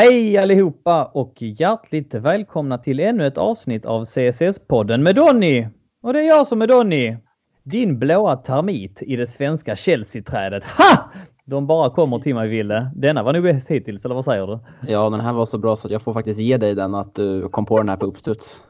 Hej allihopa och hjärtligt välkomna till ännu ett avsnitt av CSS-podden med Donny. Och det är jag som är Donny. Din blåa termit i det svenska Chelsea-trädet. Ha! De bara kommer till mig Ville. Denna var nog bäst hittills, eller vad säger du? Ja, den här var så bra så att jag får faktiskt ge dig den att du kom på den här på uppstuds.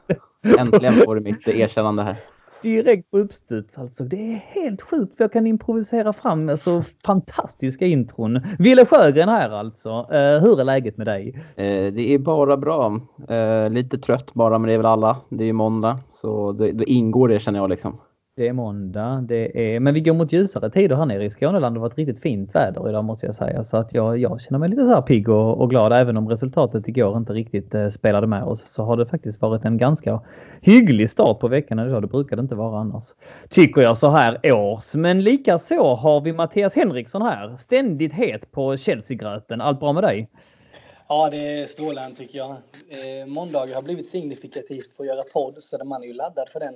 Äntligen får du mitt erkännande här direkt på uppstuds alltså. Det är helt sjukt för jag kan improvisera fram så fantastiska intron. Ville Sjögren här alltså. Uh, hur är läget med dig? Uh, det är bara bra. Uh, lite trött bara, men det är väl alla. Det är ju måndag, så det, det ingår det känner jag liksom. Det är måndag. Det är... Men vi går mot ljusare tider här nere i Skåneland. Det har varit riktigt fint väder idag måste jag säga. Så att jag, jag känner mig lite så här pigg och, och, glad. Även om resultatet igår inte riktigt eh, spelade med oss så har det faktiskt varit en ganska hygglig start på veckan idag. Det brukar det inte vara annars. Tycker jag så här års. Men lika så har vi Mattias Henriksson här. Ständigt het på Chelsea-gröten. Allt bra med dig? Ja, det är strålande tycker jag. Eh, måndagar har blivit signifikativt för att göra podd så man är ju laddad för den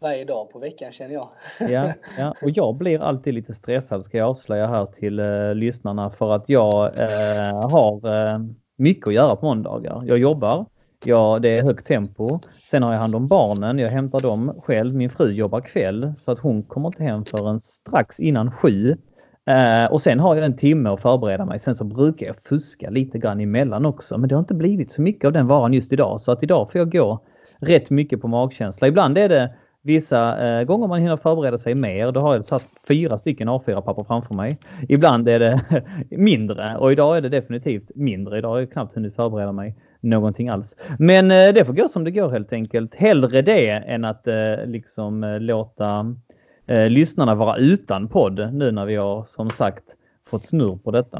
varje dag på veckan känner jag. Ja, ja, och jag blir alltid lite stressad ska jag avslöja här till eh, lyssnarna för att jag eh, har eh, mycket att göra på måndagar. Jag jobbar, ja, det är högt tempo. Sen har jag hand om barnen, jag hämtar dem själv. Min fru jobbar kväll så att hon kommer inte hem förrän strax innan sju. Eh, och sen har jag en timme att förbereda mig. Sen så brukar jag fuska lite grann emellan också. Men det har inte blivit så mycket av den varan just idag. Så att idag får jag gå rätt mycket på magkänsla. Ibland är det Vissa eh, gånger man hinner förbereda sig mer, då har jag satt fyra stycken A4-papper framför mig. Ibland är det mindre och idag är det definitivt mindre. Idag har jag knappt hunnit förbereda mig någonting alls. Men eh, det får gå som det går helt enkelt. Hellre det än att eh, liksom eh, låta eh, lyssnarna vara utan podd nu när vi har som sagt fått snurr på detta.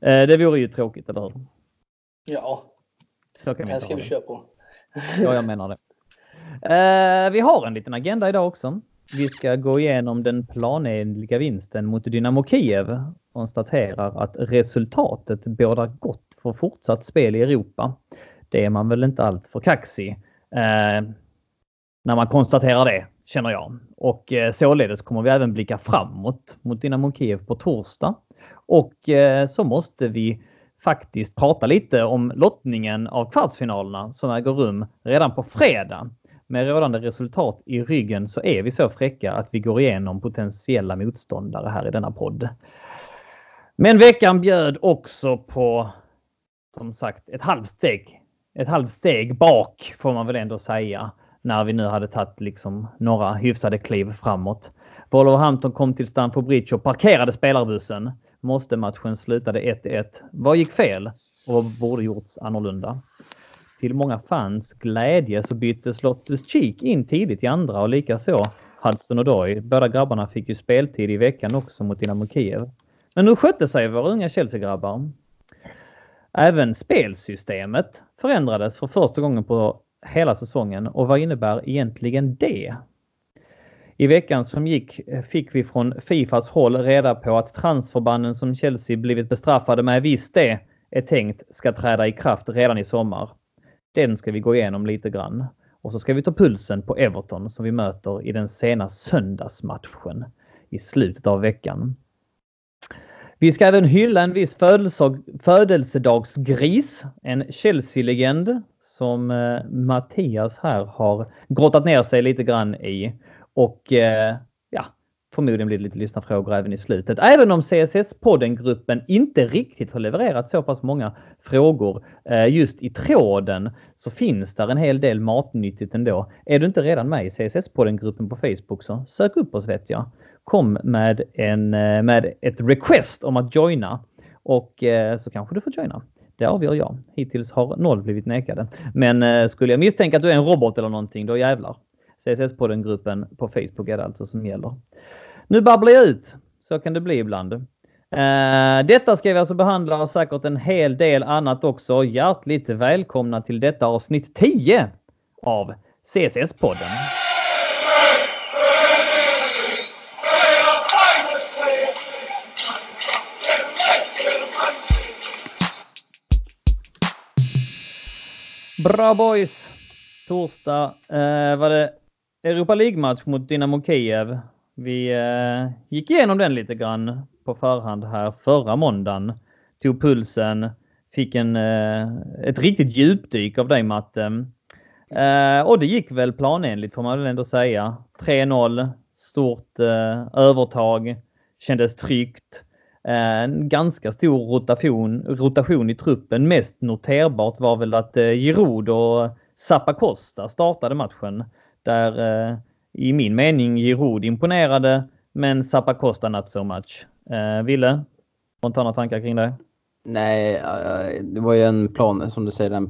Eh, det vore ju tråkigt, eller hur? Ja, Så kan vi det ska vi köra på. Ja, jag menar det. Eh, vi har en liten agenda idag också. Vi ska gå igenom den planenliga vinsten mot Dynamo Kiev. Konstaterar att resultatet bådar gott för fortsatt spel i Europa. Det är man väl inte allt för kaxig eh, när man konstaterar det, känner jag. Och eh, således kommer vi även blicka framåt mot Dynamo Kiev på torsdag. Och eh, så måste vi faktiskt prata lite om lottningen av kvartsfinalerna som äger rum redan på fredag med rådande resultat i ryggen så är vi så fräcka att vi går igenom potentiella motståndare här i denna podd. Men veckan bjöd också på som sagt ett halvt steg. Ett halvt steg bak får man väl ändå säga när vi nu hade tagit liksom några hyfsade kliv framåt. Wolverhampton kom till Stamford Bridge och parkerade spelarbussen. Måste matchen slutade 1-1. Vad gick fel och vad borde gjorts annorlunda? Till många fans glädje så byttes Lottes Cheek in tidigt i andra och likaså Hudson och Doy. Båda grabbarna fick ju speltid i veckan också mot Dynamo Kiev. Men hur skötte sig våra unga Chelsea-grabbar? Även spelsystemet förändrades för första gången på hela säsongen och vad innebär egentligen det? I veckan som gick fick vi från Fifas håll reda på att transferbanden som Chelsea blivit bestraffade med visst det är tänkt ska träda i kraft redan i sommar. Den ska vi gå igenom lite grann. Och så ska vi ta pulsen på Everton som vi möter i den sena söndagsmatchen i slutet av veckan. Vi ska även hylla en viss födelsedagsgris, en Chelsea-legend som eh, Mattias här har grottat ner sig lite grann i. Och eh, förmodligen blir det lite lyssnarfrågor även i slutet. Även om CSS-podden-gruppen inte riktigt har levererat så pass många frågor eh, just i tråden så finns där en hel del matnyttigt ändå. Är du inte redan med i CSS-podden-gruppen på Facebook så sök upp oss vet jag. Kom med, en, eh, med ett request om att joina och eh, så kanske du får joina. Det avgör jag. Hittills har noll blivit nekade. Men skulle jag misstänka att du är en robot eller någonting, då jävlar. CSS-podden-gruppen på Facebook är det alltså som gäller. Nu babblar jag ut. Så kan det bli ibland. Uh, detta ska vi alltså behandla och säkert en hel del annat också. Hjärtligt välkomna till detta avsnitt 10 av CSS-podden. Bra boys! Torsdag uh, var det Europa League-match mot Dynamo Kiev. Vi eh, gick igenom den lite grann på förhand här förra måndagen. Tog pulsen, fick en, eh, ett riktigt djupdyk av dig Matte. Eh, och det gick väl planenligt får man väl ändå säga. 3-0, stort eh, övertag, kändes tryggt. En ganska stor rotation, rotation i truppen. Mest noterbart var väl att Giroud och Zappacosta startade matchen. Där i min mening Giroud imponerade men Zappacosta not so much. Eh, Ville, spontana tankar kring det? Nej, eh, det var ju en plan, som du säger, en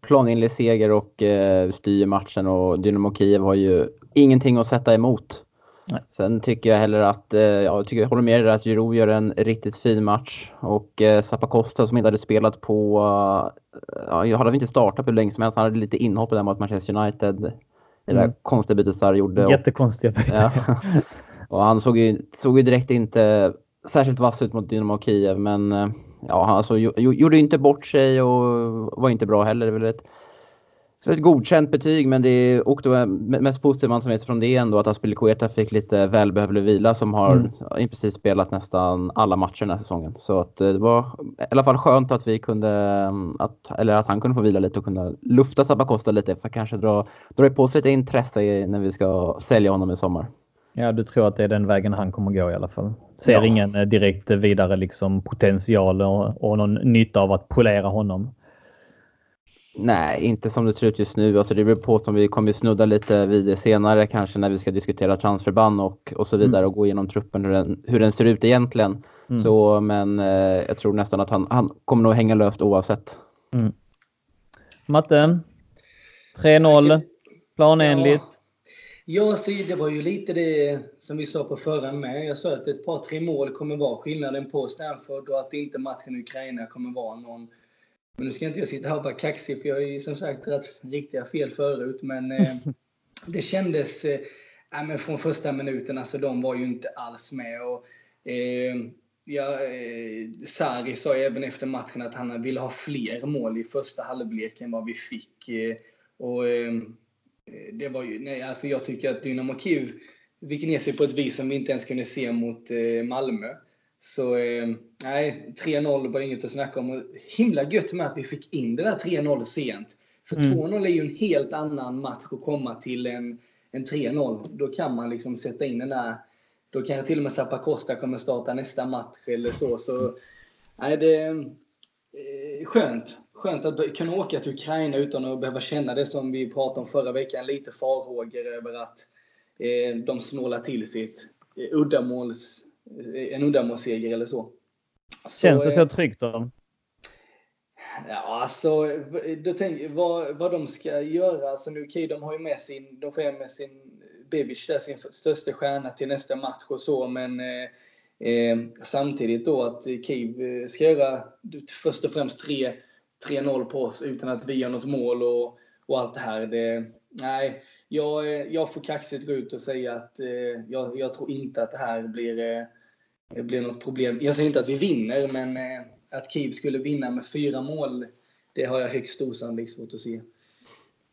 planenlig seger och eh, styr matchen och Dynamo Kiev har ju ingenting att sätta emot. Nej. Sen tycker jag heller att, eh, jag, tycker, jag håller med dig att Giroud gör en riktigt fin match och eh, Zappacosta som inte hade spelat på, ja, jag hade inte startat på länge som helst, han hade lite inhopp där mot Manchester United. Det där mm. konstiga bytet Sarr gjorde. Jättekonstiga bytet. Ja. Och han såg ju, såg ju direkt inte särskilt vass ut mot Dynamo Kiev men eh, ja, han alltså, gjorde inte bort sig och var inte bra heller. Det är väl ett, ett godkänt betyg men det åkte mest positivt man som vet från det ändå att Aspilicueta fick lite välbehövlig vila som har mm. i princip spelat nästan alla matcher den här säsongen. Så att eh, det var i alla fall skönt att vi kunde, mm, att, eller att han kunde få vila lite och kunna lufta Sabacosta lite för att kanske dra, dra på sig lite intresse när vi ska sälja honom i sommar. Ja, du tror att det är den vägen han kommer gå i alla fall? Ser ja. ingen eh, direkt vidare liksom potential och, och någon nytta av att polera honom? Nej, inte som det ser ut just nu. Alltså det beror på som vi kommer snudda lite vid det senare kanske när vi ska diskutera transferband och, och så vidare mm. och gå igenom truppen hur den, hur den ser ut egentligen. Mm. Så, men eh, jag tror nästan att han, han kommer nog hänga löst oavsett. Mm. Matte? 3-0, planenligt. Ja, så det var ju lite det som vi sa på förra med. Jag sa att ett par, tre mål kommer vara skillnaden på Stanford och att inte matchen i Ukraina kommer vara någon... Men nu ska inte jag sitta här och vara kaxig, för jag har ju som sagt rätt riktiga fel förut. Men eh, det kändes... Eh, men från första minuten, alltså de var ju inte alls med. Och, eh, ja, eh, Sari sa även efter matchen att han ville ha fler mål i första halvlek än vad vi fick. Eh, och, eh, det var ju, nej, alltså jag tycker att Dynamo Kiev viker ner sig på ett vis som vi inte ens kunde se mot Malmö. Så eh, nej, 3-0 var inget att snacka om. Och himla gött med att vi fick in det där 3-0 sent. För mm. 2-0 är ju en helt annan match att komma till än, än 3-0. Då kan man liksom sätta in den där... Då kan till och med Zappa Costa kommer starta nästa match eller så. så nej, det är skönt skönt att kunna åka till Ukraina utan att behöva känna det som vi pratade om förra veckan. Lite farhågor över att eh, de snålar till sitt eh, uddamåls, eh, en uddamålsseger eller så. så Känns det så tryggt då? Ja, alltså då tänk, vad, vad de ska göra. Alltså nu, okay, de har ju med sin, de får med sin Bebic där, sin största stjärna till nästa match och så, men eh, eh, samtidigt då att Kiev ska göra först och främst tre 3-0 på oss utan att vi gör något mål och, och allt det här. Det, nej, jag, jag får kaxigt gå ut och säga att eh, jag, jag, tror inte att det här blir, eh, blir något problem. Jag säger inte att vi vinner, men eh, att Kiev skulle vinna med fyra mål, det har jag högst osannolikt svårt att se.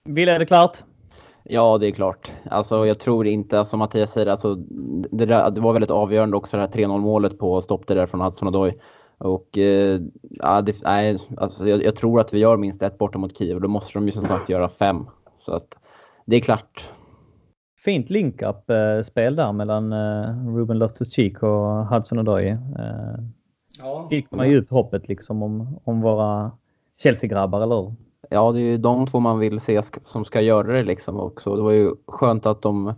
Vill är det klart? Ja, det är klart. Alltså, jag tror inte, som Mattias säger, alltså, det, där, det var väldigt avgörande också det här 3-0 målet på stopp där från Hudson Odoi. Och eh, ja, det, nej, alltså jag, jag, tror att vi gör minst ett borta mot Kiev och då måste de ju som sagt göra fem. Så att det är klart. Fint link-up-spel där mellan eh, Ruben Loftus-Cheek och Hudson Odoi. Eh, ja. Fick man ju upp hoppet liksom om, om våra Chelsea-grabbar, eller hur? Ja, det är ju de två man vill se som ska göra det liksom också. Det var ju skönt att de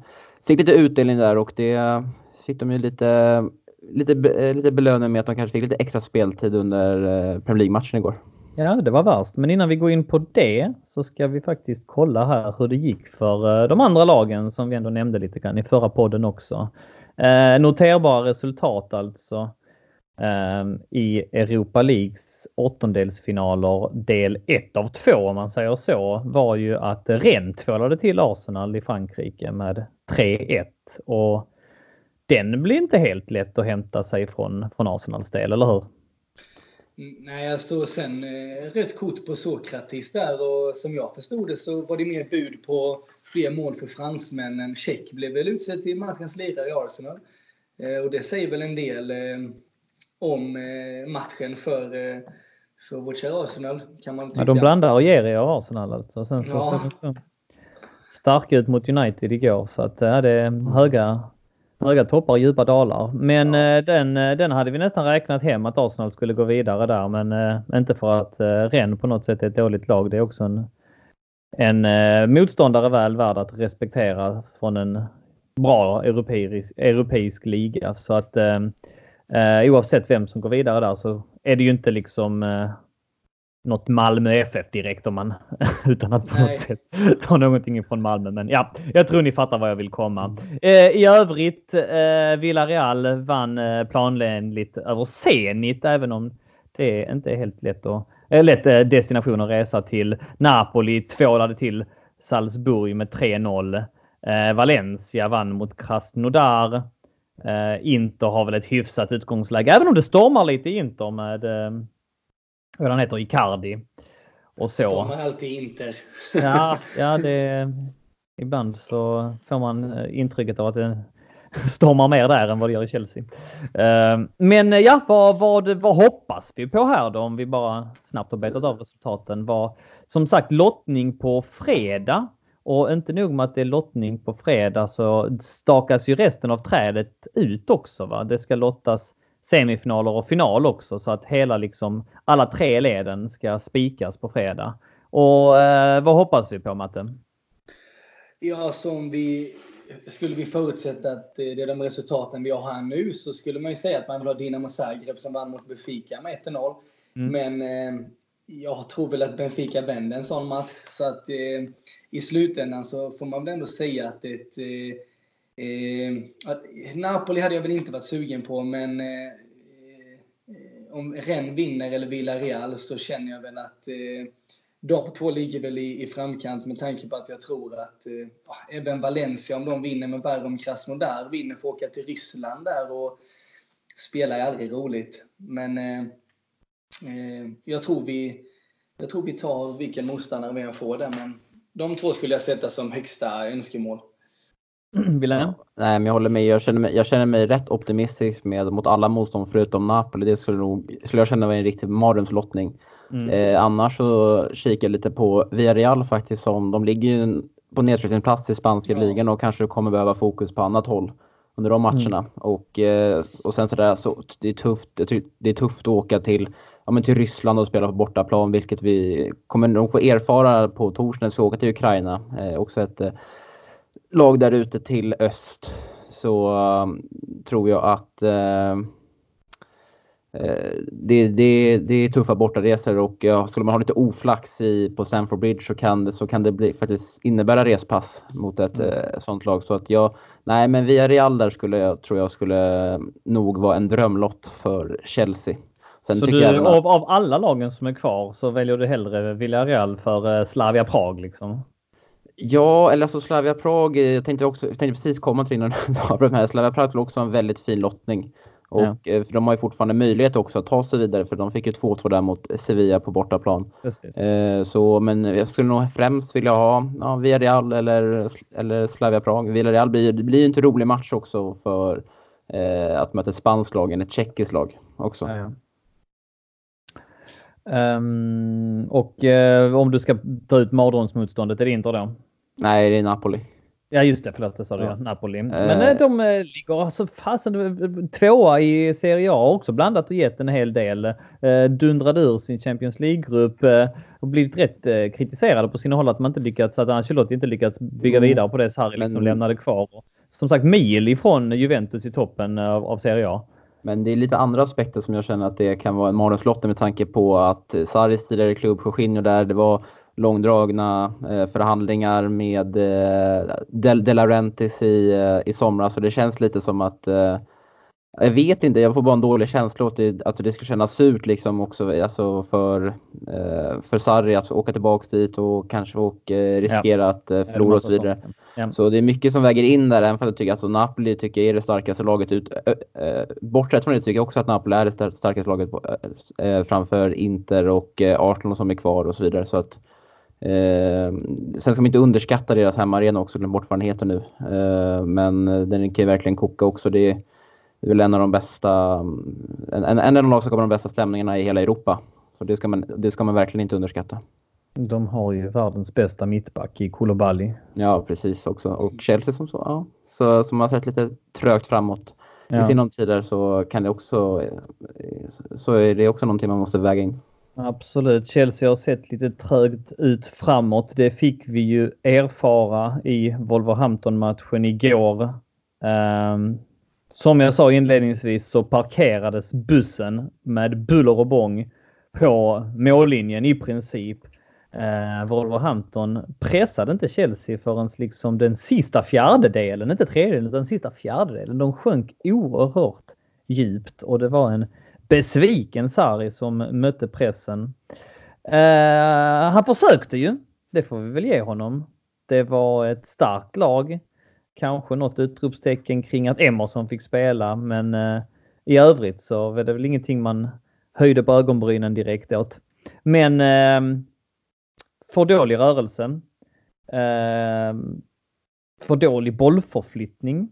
fick lite utdelning där och det fick de ju lite lite, lite belöning med att de kanske fick lite extra speltid under eh, Premier League-matchen igår. Ja, det var värst. Men innan vi går in på det så ska vi faktiskt kolla här hur det gick för eh, de andra lagen som vi ändå nämnde lite grann i förra podden också. Eh, noterbara resultat alltså eh, i Europa Leagues åttondelsfinaler del 1 av 2 om man säger så var ju att Rennes tvålade till Arsenal i Frankrike med 3-1 och den blir inte helt lätt att hämta sig från, från Arsenals del, eller hur? Nej, alltså sen eh, rött kort på Sokratis där och som jag förstod det så var det mer bud på fler mål för fransmännen. Check blev väl utsedd till matchens lirare i Arsenal. Eh, och det säger väl en del eh, om eh, matchen för, eh, för vårt kära Arsenal kan man tycka. Ja, de blandar och ger i Arsenal alltså. Sen så, Ja. så, stark ut mot United igår så att ja, det är höga, höga toppar och djupa dalar. Men eh, den, eh, den hade vi nästan räknat hem att Arsenal skulle gå vidare där men eh, inte för att Rennes på något sätt är ett dåligt lag. Det är också en, en motståndare väl värd att respektera från en bra europeisk, europeisk liga. Så att eh, oavsett vem som går vidare där så är det ju inte liksom något Malmö FF direkt om man utan att på Nej. något sätt ta någonting från Malmö. Men ja, jag tror ni fattar var jag vill komma. Eh, I övrigt, eh, Villarreal vann eh, planenligt över Zenit även om det inte är helt lätt, att, eh, lätt eh, destination att resa till. Napoli tvålade till Salzburg med 3-0. Eh, Valencia vann mot Krasnodar. Eh, Inter har väl ett hyfsat utgångsläge, även om det stormar lite i Inter med eh, vad han heter, Icardi. Och så. Stormar alltid Inter. Ja, ja det, ibland så får man eh, intrycket av att det stormar mer där än vad det gör i Chelsea. Eh, Men eh, ja, vad, vad, vad hoppas vi på här då om vi bara snabbt har betat av resultaten? Var, som sagt lottning på fredag och inte nog med att det är lottning på fredag så stakas ju resten av trädet ut också. Va? Det ska lottas semifinaler och final också så att hela liksom alla tre leden ska spikas på fredag. Och eh, vad hoppas vi på Matte? Ja, som vi skulle vi förutsätta att det är de resultaten vi har här nu så skulle man ju säga att man vill ha Dinamo Zagreb som vann mot Benfica med 1-0. Mm. Men eh, jag tror väl att Benfica vänder en sån match. Så att eh, i slutändan så får man väl ändå säga att det eh, eh, att Napoli hade jag väl inte varit sugen på, men eh, eh, om Rennes vinner eller Villarreal så känner jag väl att eh, de två ligger väl i, i framkant med tanke på att jag tror att eh, ah, även Valencia, om de vinner med om Krasnodar, vinner får åka till Ryssland där och spela är aldrig roligt. Men eh, eh, jag, tror vi, jag tror vi tar vilken motståndare vi än får där, men de två skulle jag sätta som högsta önskemål. Wilhelm? Nej, men jag håller med. Jag känner mig, jag känner mig rätt optimistisk med mot alla motstånd förutom Napoli. Det skulle, nog, skulle jag känna var en riktig mardrömslottning. Mm. Eh, annars så kikar jag lite på Villarreal faktiskt som de ligger ju på nedfrysningsplats i spanska Ja. ligan och kanske kommer behöva fokus på annat håll under de matcherna. Och, eh, och sen sådär så det är tufft. Det är tufft att åka till, ja, men till Ryssland och spela på bortaplan, vilket vi kommer nog få erfara på torsdag när vi ska åka till Ukraina. Eh, också ett eh, lag där ute till öst. Så eh, tror jag att eh, Eh, det, det, det är tuffa bortaresor och ja, skulle man ha lite oflax i, på Stamford Bridge så kan det, så kan det bli, faktiskt innebära respass mot ett eh, sånt lag. Så att jag, nej men via Real där skulle jag, tror jag skulle nog vara en drömlott för Chelsea. Sen Så du, att, av, av alla lagen som är kvar så väljer du hellre Villarreal för Slavia Prag liksom? Ja, eller alltså Slavia Prag, eh, jag tänkte, också, jag tänkte precis komma till innan du avbröt mig. Slavia Prag skulle också ha en väldigt fin lottning. Och Ja. eh, de har ju fortfarande möjlighet också att ta sig vidare för de fick ju 2-2 där mot Sevilla på bortaplan. Precis. Eh, så, men jag skulle nog främst vilja ha ja, Villarreal eller, eller Slavia Prag. Villarreal blir, det blir ju inte rolig match också för eh, att möta ett spanskt lag än ett tjeckiskt lag också. Ja, Ehm, och eh, om du ska ta ut mardrömsmotståndet, är det Inter då? Nej, det är Napoli. Ja just det, förlåt det sa du Ja. Napoli. Men eh, de eh, ligger alltså fasen eh, tvåa i Serie A också blandat och gett en hel del. Eh, dundrade ur sin Champions League-grupp eh, och blivit rätt eh, kritiserade på sina håll att man inte lyckats, att Ancelotti inte lyckats bygga Mm. vidare på det Sarri liksom Men- lämnade kvar. Och, som sagt mil ifrån Juventus i toppen av, av Serie A. Men det är lite andra aspekter som jag känner att det kan vara en mardrömslottning med tanke på att Sarris tidigare klubb Jorginho där, det var långdragna eh, förhandlingar med eh, De, De Laurentiis i, eh, i somras. Så det känns lite som att eh, jag vet inte, jag får bara en dålig känsla åt det, alltså det ska kännas surt liksom också alltså för, eh, för Sarri att åka tillbaks dit och kanske och, eh, riskera att eh, förlora och så vidare. Ja. Så det är mycket som väger in där, även för att jag tycker att alltså, Napoli tycker jag är det starkaste laget ut. Ö, bortsett från det tycker jag också att Napoli är det star- starkaste laget ö, framför Inter och eh, Arsenal som är kvar och så vidare. Så att, eh, sen ska man inte underskatta deras hemmaarena också, glöm bort vad den heter nu. Eh, men den kan ju verkligen koka också. Det det är väl en av de bästa, en, en, en av de lag som kommer de bästa stämningarna i hela Europa. Så det ska man, det ska man verkligen inte underskatta. De har ju världens bästa mittback i Koulibaly. Ja, precis också. Och Chelsea som så, ja, så, som har sett lite trögt framåt Ja. i sinom tider så kan det också, så är det också någonting man måste väga in. Absolut. Chelsea har sett lite trögt ut framåt. Det fick vi ju erfara i Wolverhampton-matchen igår. Ehm, som jag sa inledningsvis så parkerades bussen med buller och bång på mållinjen i princip. Eh, Wolverhampton pressade inte Chelsea förrän liksom den sista fjärdedelen, inte tredjedelen, utan den sista fjärdedelen. De sjönk oerhört djupt och det var en besviken Sarri som mötte pressen. Eh, han försökte ju. Det får vi väl ge honom. Det var ett starkt lag. Kanske något utropstecken kring att Emerson fick spela, men eh, i övrigt så var det väl ingenting man höjde på ögonbrynen direkt åt. Men eh, för dålig rörelse. Ehm, för dålig bollförflyttning.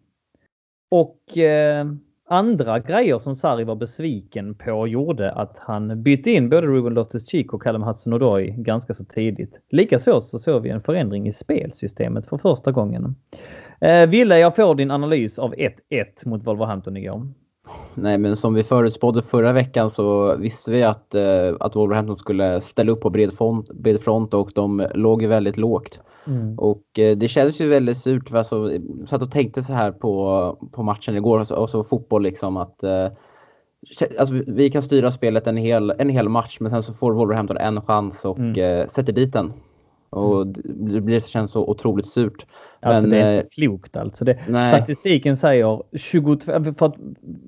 Och eh, andra grejer som Sarri var besviken på gjorde att han bytte in både Ruben Loftus-Cheek och Callum Hudson-Odoi ganska så tidigt. Likaså så såg vi en förändring i spelsystemet för första gången. Eh, Ville, jag får din analys av 1-1 mot Wolverhampton igår. Nej, men som vi förutspådde förra veckan så visste vi att, eh, att Wolverhampton skulle ställa upp på bred front, bred front och de låg ju väldigt lågt. Mm. Och eh, det känns ju väldigt surt. Alltså, satt och tänkte så här på, på matchen igår och så, och så fotboll liksom att Alltså, vi kan styra spelet en hel, en hel match men sen så får Wolverhampton en chans och mm. eh, sätter dit den. Och det, blir, det känns så otroligt surt. Alltså men, det är inte klokt alltså. Det, statistiken säger 22, för att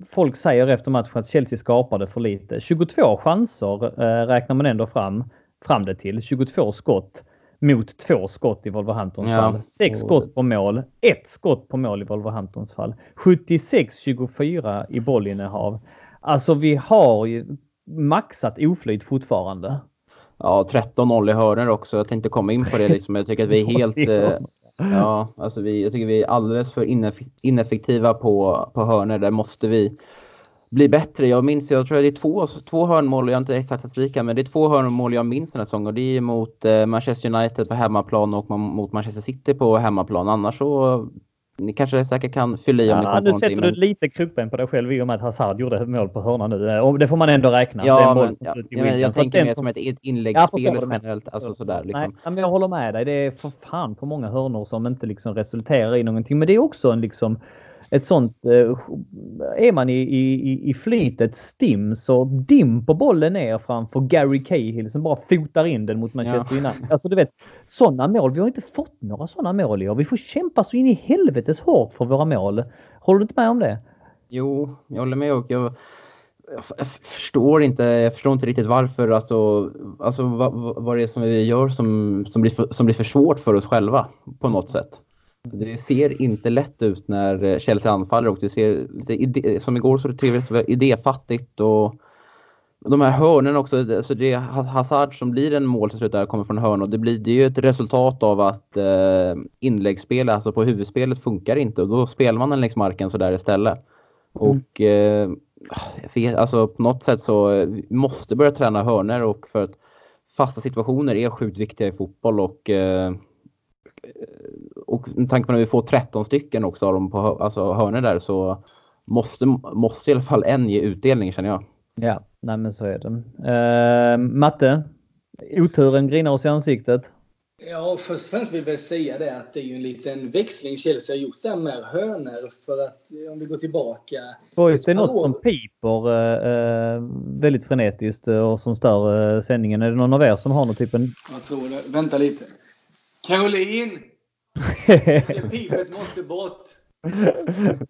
folk säger efter matchen att Chelsea skapade för lite. 22 chanser eh, räknar man ändå fram, fram det till. 22 skott mot två skott i Wolverhamptons ja. fall. Sex skott på mål, ett skott på mål i Wolverhamptons fall. 76-24 i bollinnehav. Alltså vi har ju maxat oflyt fortfarande. Ja, 13-0 i hörnor också. Jag tänkte komma in på det liksom. Jag tycker att vi är helt... Eh, ja, alltså vi, jag tycker vi är alldeles för ineffektiva på, på hörnor. Där måste vi bli bättre. Jag minns, jag tror att det är två, två hörnmål, jag har inte exakt statistiken, men det är två hörnmål jag minns den här säsongen och det är mot eh, Manchester United på hemmaplan och mot Manchester City på hemmaplan. Annars så ni kanske säkert kan fylla i om ja, ni Nu sätter men... du lite krokben på dig själv i och med att Hazard gjorde mål på hörna nu. Och det får man ändå räkna. Ja, men, ja, jag, jag tänker mer som ett inläggsspel ja, generellt. Alltså sådär, liksom. Nej, men jag håller med dig. Det är för fan på många hörnor som inte liksom resulterar i någonting. Men det är också en liksom ett sånt, eh, är man i, i, i flytet stim så dimper bollen ner framför Gary Cahill som bara fotar in den mot Manchester ja. United. Alltså du vet, sådana mål. Vi har inte fått några sådana mål i år. Vi får kämpa så in i helvetes hårt för våra mål. Håller du inte med om det? Jo, jag håller med och jag, jag förstår inte, jag förstår inte riktigt varför, alltså, alltså vad, vad det är som vi gör som, som, blir för, som blir för svårt för oss själva på något sätt. Det ser inte lätt ut när eh, Chelsea anfaller och det ser lite som igår så det ser idéfattigt och de här hörnen också, alltså det är Hazard som blir en mål till slut där kommer från hörn och det blir det är ju ett resultat av att eh, inläggsspel, alltså på huvudspelet funkar inte och då spelar man den längs marken så där istället. Mm. Och eh, alltså på något sätt så eh, måste börja träna hörner och för att fasta situationer är sjukt viktiga i fotboll och eh, och med tanke på att vi får 13 stycken också av dem på alltså hörnor där så måste, måste i alla fall en ge utdelning känner jag. Ja, nej men så är det. Uh, Matte, oturen grinar oss i ansiktet. Ja, först och främst vill jag säga det att det är ju en liten växling Chelsea har gjort där med hönor. För att om vi går tillbaka. Boys, det är något som piper uh, väldigt frenetiskt och som stör uh, sändningen. Är det någon av er som har någon typen? Jag tror det. Vänta lite. Caroline! Pipet måste bort!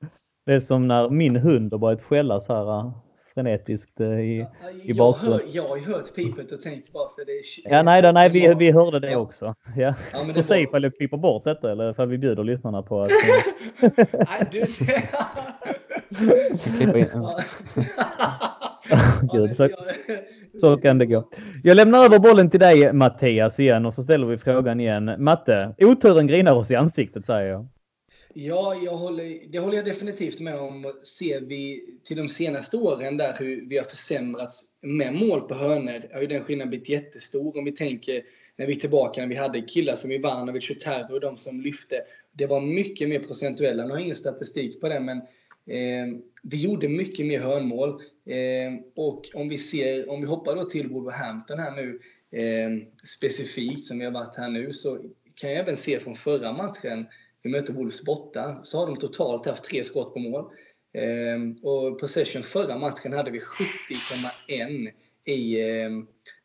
Det är som när min hund har börjat skälla så här frenetiskt äh, i, i bakgrunden. Jag har ju hört pipet och tänkt varför det är... Ja, nej, då, nej vi, vi hörde det också. Ja. Ja, men det se ifall jag klipper bort detta eller ifall vi bjuder lyssnarna på att... nej, du... Klippa in. Gud, så, så kan det gå. Jag lämnar över bollen till dig Mattias igen och så ställer vi frågan igen. Matte, oturen grinar oss i ansiktet säger jag. Ja, jag håller, det håller jag definitivt med om. Ser vi till de senaste åren där hur vi har försämrats med mål på hörnor har ju den skillnaden blivit jättestor. Om vi tänker när vi är tillbaka när vi hade killar som Ivanovic och Terro och de som lyfte. Det var mycket mer procentuella. Nu har jag ingen statistik på det, men eh, vi gjorde mycket mer hörnmål. Eh, och om vi ser, om vi hoppar då till Wolverhampton här nu eh, specifikt som vi har varit här nu så kan jag även se från förra matchen vi mötte Wolves borta, så har de totalt haft tre skott på mål. Ehm, och possession förra matchen hade vi 70,1 i eh,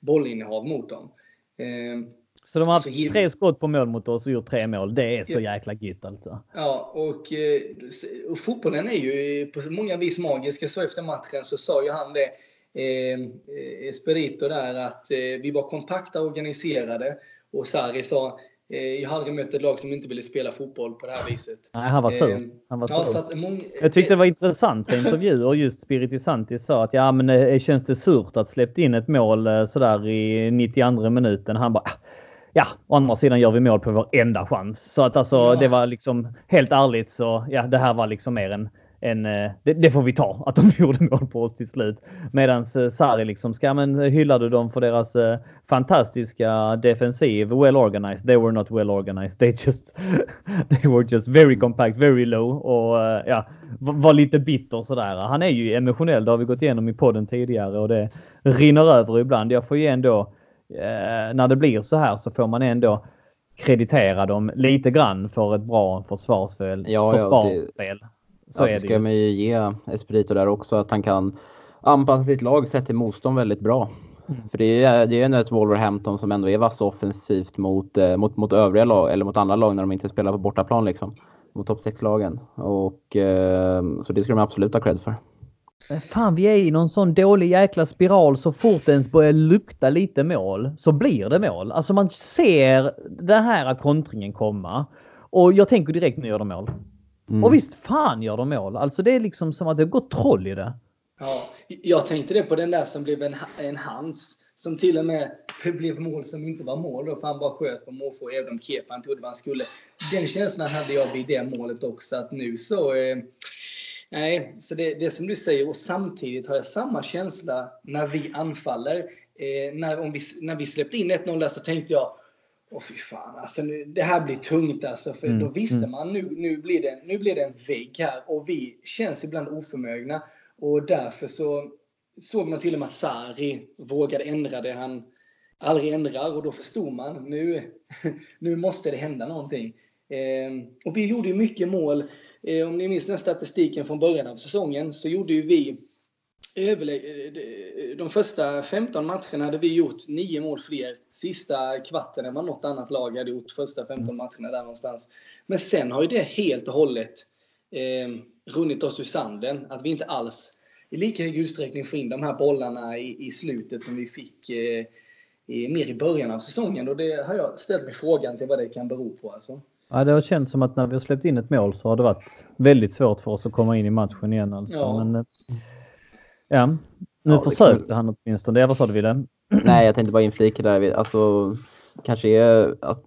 bollinnehav mot dem. Ehm, så de har haft tre skott på mål mot oss och gjort tre mål. Det är så jäkla gitt alltså. Ja, och, eh, och fotbollen är ju på många vis magisk. Sa efter matchen så sa ju han det, eh, Esperito där, att eh, vi var kompakta och organiserade. Och Sarri sa, Eh, jag har aldrig mött ett lag som inte ville spela fotboll på det här viset. Nej, han var sur. Eh, han var sur. Ja, många... Jag tyckte det var intressanta intervjuer. Just Spiritisanti sa att ja, men eh, känns det surt att släppt in ett mål sådär i 92 minuten. Han bara ah, ja, å andra sidan gör vi mål på vår enda chans. Så att alltså, ja. det var liksom helt ärligt så ja, det här var liksom mer en en, eh, det, det, får vi ta, att de gjorde mål på oss till slut. Medan eh, Sarri liksom, ska men hyllar du dem för deras fantastiska defensiv, well organized. They were not well organized. They just, they were just very compact, very low och ja, var lite bitter sådär. Han är ju emotionell, det har vi gått igenom i podden tidigare och det rinner över ibland. Jag får ju ändå, när det blir så här så får man ändå kreditera dem lite grann för ett bra försvarsspel. Ja, försvarsspel. Ja, så ja, det ska man ju ge Espirito där också att han kan anpassa sitt lag sett till motstånd väldigt bra. Mm. För det är, det är ändå ett Wolverhampton som ändå är vass offensivt mot, eh, mot, mot övriga lag, eller mot andra lag när de inte spelar på bortaplan liksom. Mot topp 6-lagen. Och eh, så det ska de absolut ha cred för. Fan, vi är i någon sån dålig jäkla spiral. Så fort det ens börjar lukta lite mål så blir det mål. Alltså man ser den här kontringen komma. Och jag tänker direkt nu gör de mål. Mm. Och visst fan gör de mål. Alltså det är liksom som att det går troll i det. Ja, jag tänkte det på den där som blev en, en hands. Som till och med blev mål som inte var mål. Då, för han bara sköt på målfå även om keepern trodde vad han skulle. Den känslan hade jag vid det målet också. Att nu så... Eh, nej, så det, det som du säger. Och samtidigt har jag samma känsla när vi anfaller. Eh, när, om vi, när vi släppte in 1-0 där så tänkte jag Åh fy fan, alltså nu, det här blir tungt alltså. För mm. då visste mm. man nu, nu, blir det, nu blir det en vägg här. Och vi känns ibland oförmögna. Och därför så såg man till och med att Sarri vågade ändra det han aldrig ändrar. Och då förstod man, nu, nu måste det hända någonting. Eh, och vi gjorde ju mycket mål. Eh, om ni minns den statistiken från början av säsongen så gjorde ju vi de första 15 matcherna hade vi gjort 9 mål fler. Sista kvarten än vad något annat lag hade gjort första 15 mm. matcherna där någonstans. Men sen har ju det helt och hållet eh, runnit oss ur sanden. Att vi inte alls i lika hög utsträckning får in de här bollarna i, i slutet som vi fick eh, i, mer i början av säsongen. Och det har jag ställt mig frågan till vad det kan bero på. Alltså. Ja, det har känts som att när vi har släppt in ett mål så har det varit väldigt svårt för oss att komma in i matchen igen. Alltså. Ja. Men, eh, Ja, nu ja, försökte kan... han åtminstone. Det, vad sa du Wille? Nej, jag tänkte bara inflika där. Alltså, kanske är att,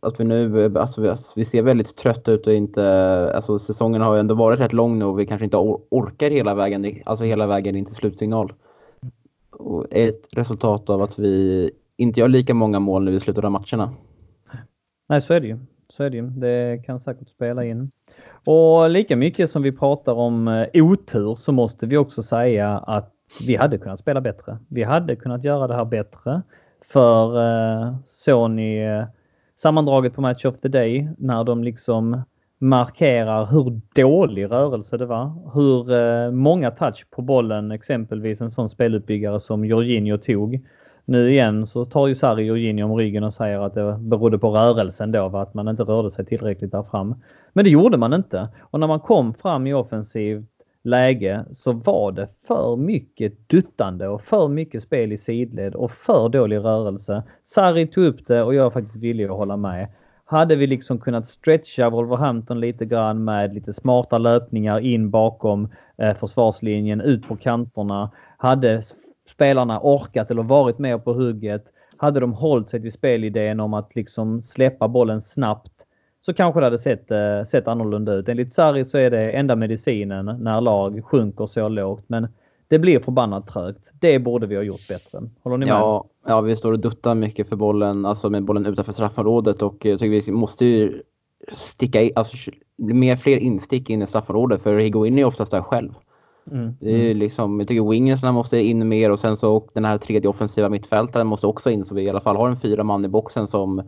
att vi nu, alltså vi, alltså, vi ser väldigt trötta ut och inte, alltså säsongen har ju ändå varit rätt lång nu och vi kanske inte orkar hela vägen, alltså hela vägen in till slutsignal. Och ett resultat av att vi inte gör lika många mål nu i slutet av matcherna. Nej, så är det ju. Så är det ju. Det kan säkert spela in. Och lika mycket som vi pratar om eh, otur så måste vi också säga att vi hade kunnat spela bättre. Vi hade kunnat göra det här bättre. För eh, Sony eh, sammandraget på Match of the Day när de liksom markerar hur dålig rörelse det var. Hur eh, många touch på bollen exempelvis en sån spelutbyggare som Jorginho tog. Nu igen så tar ju Sarri Jorginho om ryggen och säger att det berodde på rörelsen då, att man inte rörde sig tillräckligt där fram. Men det gjorde man inte. Och när man kom fram i offensivt läge så var det för mycket duttande och för mycket spel i sidled och för dålig rörelse. Sarri tog upp det och jag är faktiskt villig att hålla med. Hade vi liksom kunnat stretcha Wolverhampton lite grann med lite smarta löpningar in bakom eh, försvarslinjen, ut på kanterna. Hade spelarna orkat eller varit med på hugget. Hade de hållit sig till spelidén om att liksom släppa bollen snabbt så kanske det hade sett, eh, sett annorlunda ut. Enligt Sarri så är det enda medicinen när lag sjunker så lågt. Men det blir förbannat trögt. Det borde vi ha gjort bättre. Håller ni med? Ja, ja vi står och duttar mycket för bollen, alltså med bollen utanför straffområdet och eh, jag tycker vi måste ju sticka i, alltså mer fler instick in i straffområdet för Higuain är oftast där själv. Mm. Det är mm. liksom, jag tycker wingersna måste in mer och sen så den här tredje offensiva mittfältaren måste också in så vi i alla fall har en fyra man i boxen som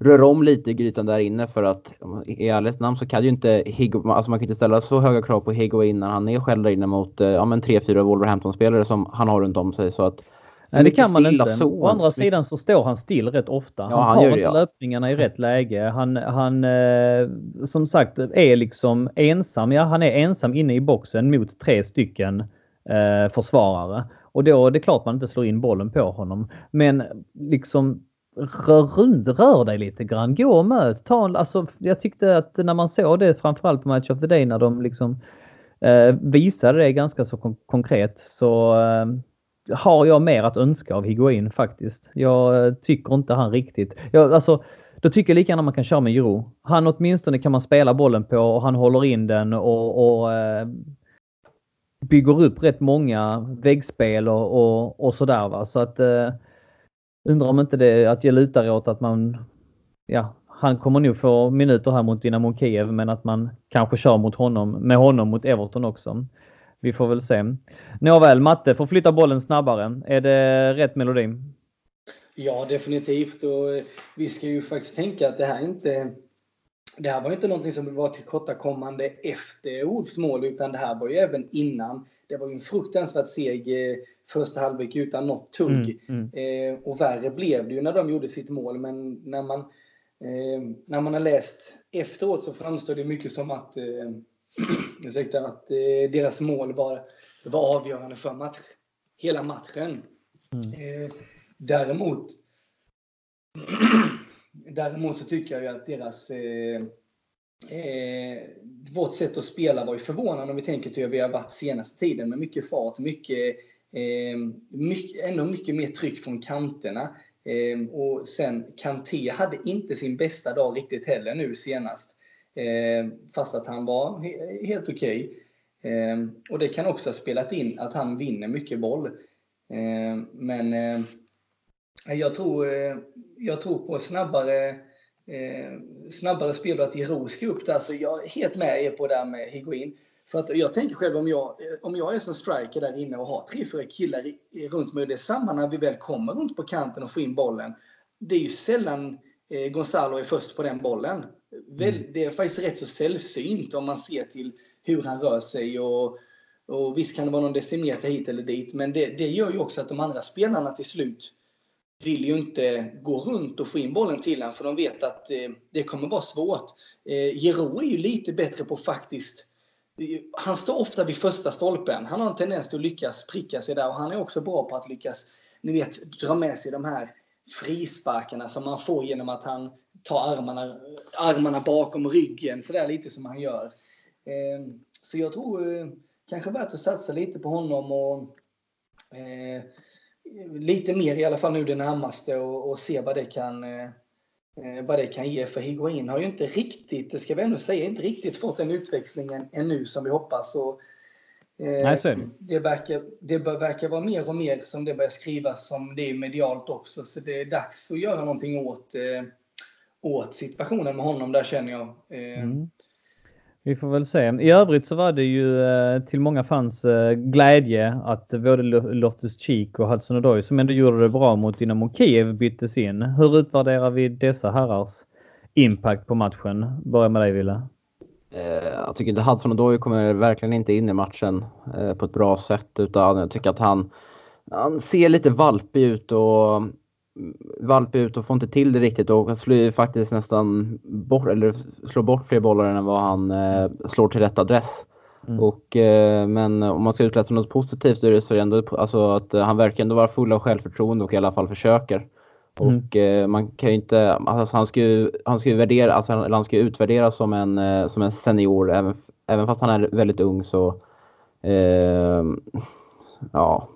rör om lite i grytan där inne för att i ärlighetens namn så kan ju inte Higo, alltså man kan inte ställa så höga krav på Higuain när han är själv där inne mot ja, men 3-4 Wolverhampton-spelare som han har runt om sig. Så att Nej, det kan man inte. Zon. Å andra sidan så står han still rätt ofta. Ja, han, tar han inte ja. löpningarna i rätt läge. Han, han eh, som sagt är liksom ensam. Ja, han är ensam inne i boxen mot tre stycken eh, försvarare. Och då är det klart man inte slår in bollen på honom. Men liksom rör rör dig lite grann. Gå och möt. Ta, alltså, jag tyckte att när man såg det framförallt på Match of the Day när de liksom eh, visade det ganska så kon konkret så eh, har jag mer att önska av Higuain faktiskt. Jag eh, tycker inte han riktigt... Jag, alltså, då tycker jag lika gärna man kan köra med Jiro. Han åtminstone kan man spela bollen på och han håller in den och, och eh, bygger upp rätt många väggspel och, och, och sådär. Va? Så att eh, undrar om inte det att jag lutar åt att man ja, han kommer nog få minuter här mot Dynamo Kiev men att man kanske kör mot honom, med honom mot Everton också. Vi får väl se. Nåväl, Matte får flytta bollen snabbare. Är det rätt melodi? Ja, definitivt. Och vi ska ju faktiskt tänka att det här inte det här var inte någonting som var tillkortakommande efter Olfs mål, utan det här var ju även innan. Det var ju en fruktansvärt seg eh, första halvlek utan något tugg. Mm, mm. Eh, och värre blev det ju när de gjorde sitt mål, men när man, eh, när man har läst efteråt så framstår det mycket som att eh, ursäkta, att eh, deras mål var, var avgörande för match, hela matchen. Mm. Eh, däremot, däremot så tycker jag ju att deras eh, eh, vårt sätt att spela var ju förvånande om vi tänker till hur vi har varit senaste tiden med mycket fart, mycket, eh, mycket, ändå mycket mer tryck från kanterna. Eh, och sen Kanté hade inte sin bästa dag riktigt heller nu senast. Eh, fast att han var helt okej. Okay. Eh, och det kan också ha spelat in att han vinner mycket boll. Eh, men eh, jag tror, eh, jag tror på snabbare eh, snabbare spel och att Giro ska upp där. Så jag är helt med er på det där med Higuin. För att jag tänker själv om jag, om jag är som striker där inne och har tre, fyra killar runt mig. Det är samma när vi väl kommer runt på kanten och får in bollen. Det är ju sällan Gonzalo är först på den bollen. Mm. Det är faktiskt rätt så sällsynt om man ser till hur han rör sig. Och, och Visst kan det vara någon decimeter hit eller dit, men det, det gör ju också att de andra spelarna till slut vill ju inte gå runt och få in bollen till honom för de vet att eh, det kommer vara svårt. Eh, Gero är ju lite bättre på faktiskt han står ofta vid första stolpen. Han har en tendens till att lyckas pricka sig där och han är också bra på att lyckas ni vet, dra med sig de här frisparkarna som man får genom att han tar armarna, armarna bakom ryggen, sådär lite som han gör. Ehm, så jag tror eh, kanske värt att satsa lite på honom och eh, lite mer i alla fall nu det närmaste och, och se vad det kan eh, eh, vad det kan ge. För Higuain har ju inte riktigt, det ska vi ändå säga, inte riktigt fått den utväxlingen ännu som vi hoppas. Och, Nej, så är det. Det verkar, det verkar vara mer och mer som det börjar skrivas som det är medialt också. Så det är dags att göra någonting åt åt situationen med honom där känner jag. Eh. Mm. Vi får väl se. I övrigt så var det ju eh, till många fans eh, glädje att både Loftus Cheek och Hudson Odoi som ändå gjorde det bra mot Dynamo Kiev byttes in. Hur utvärderar vi dessa herrars impact på matchen? Börja med dig Wille. Jag tycker inte Hudson Odoi kommer verkligen inte in i matchen på ett bra sätt utan jag tycker att han, han ser lite valpig ut och valpig ut och får inte till det riktigt och slår faktiskt nästan bort, eller slår bort fler bollar än vad han eh, slår till rätt adress. Mm. Och, eh, men om man ska utläsa något positivt så är det ändå alltså att han verkar ändå vara full av självförtroende och i alla fall försöker. Mm. Och eh, man kan ju inte, alltså han ska ju, han ska ju värdera, alltså han, han ska utvärderas som en, eh, som en senior även, även fast han är väldigt ung så, eh, ja.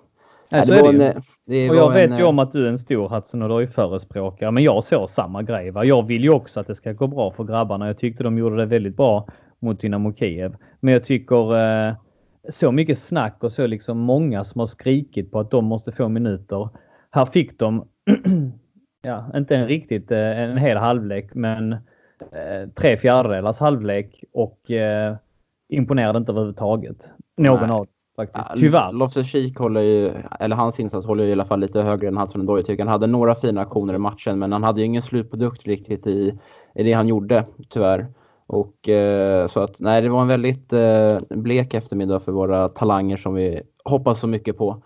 Nej, så är det. En, Det och jag vet en, ju om att du är en stor Hudson Odoi förespråkare, men jag såg samma grej. Va? Jag vill ju också att det ska gå bra för grabbarna. Jag tyckte de gjorde det väldigt bra mot Dynamo Kiev. Men jag tycker eh, så mycket snack och så liksom många som har skrikit på att de måste få minuter. Här fick de, ja, inte en riktigt eh, en hel halvlek, men eh, tre fjärdedelars halvlek och eh, imponerade inte överhuvudtaget. Någon av faktiskt. Ja, Tyvärr. Loftus-Cheek håller ju, eller hans insats håller i alla fall lite högre än Hudson Odoi tycker Han hade några fina aktioner i matchen men han hade ju ingen slutprodukt riktigt i, i det han gjorde tyvärr. Och eh, så att nej, det var en väldigt eh, blek eftermiddag för våra talanger som vi hoppas så mycket på.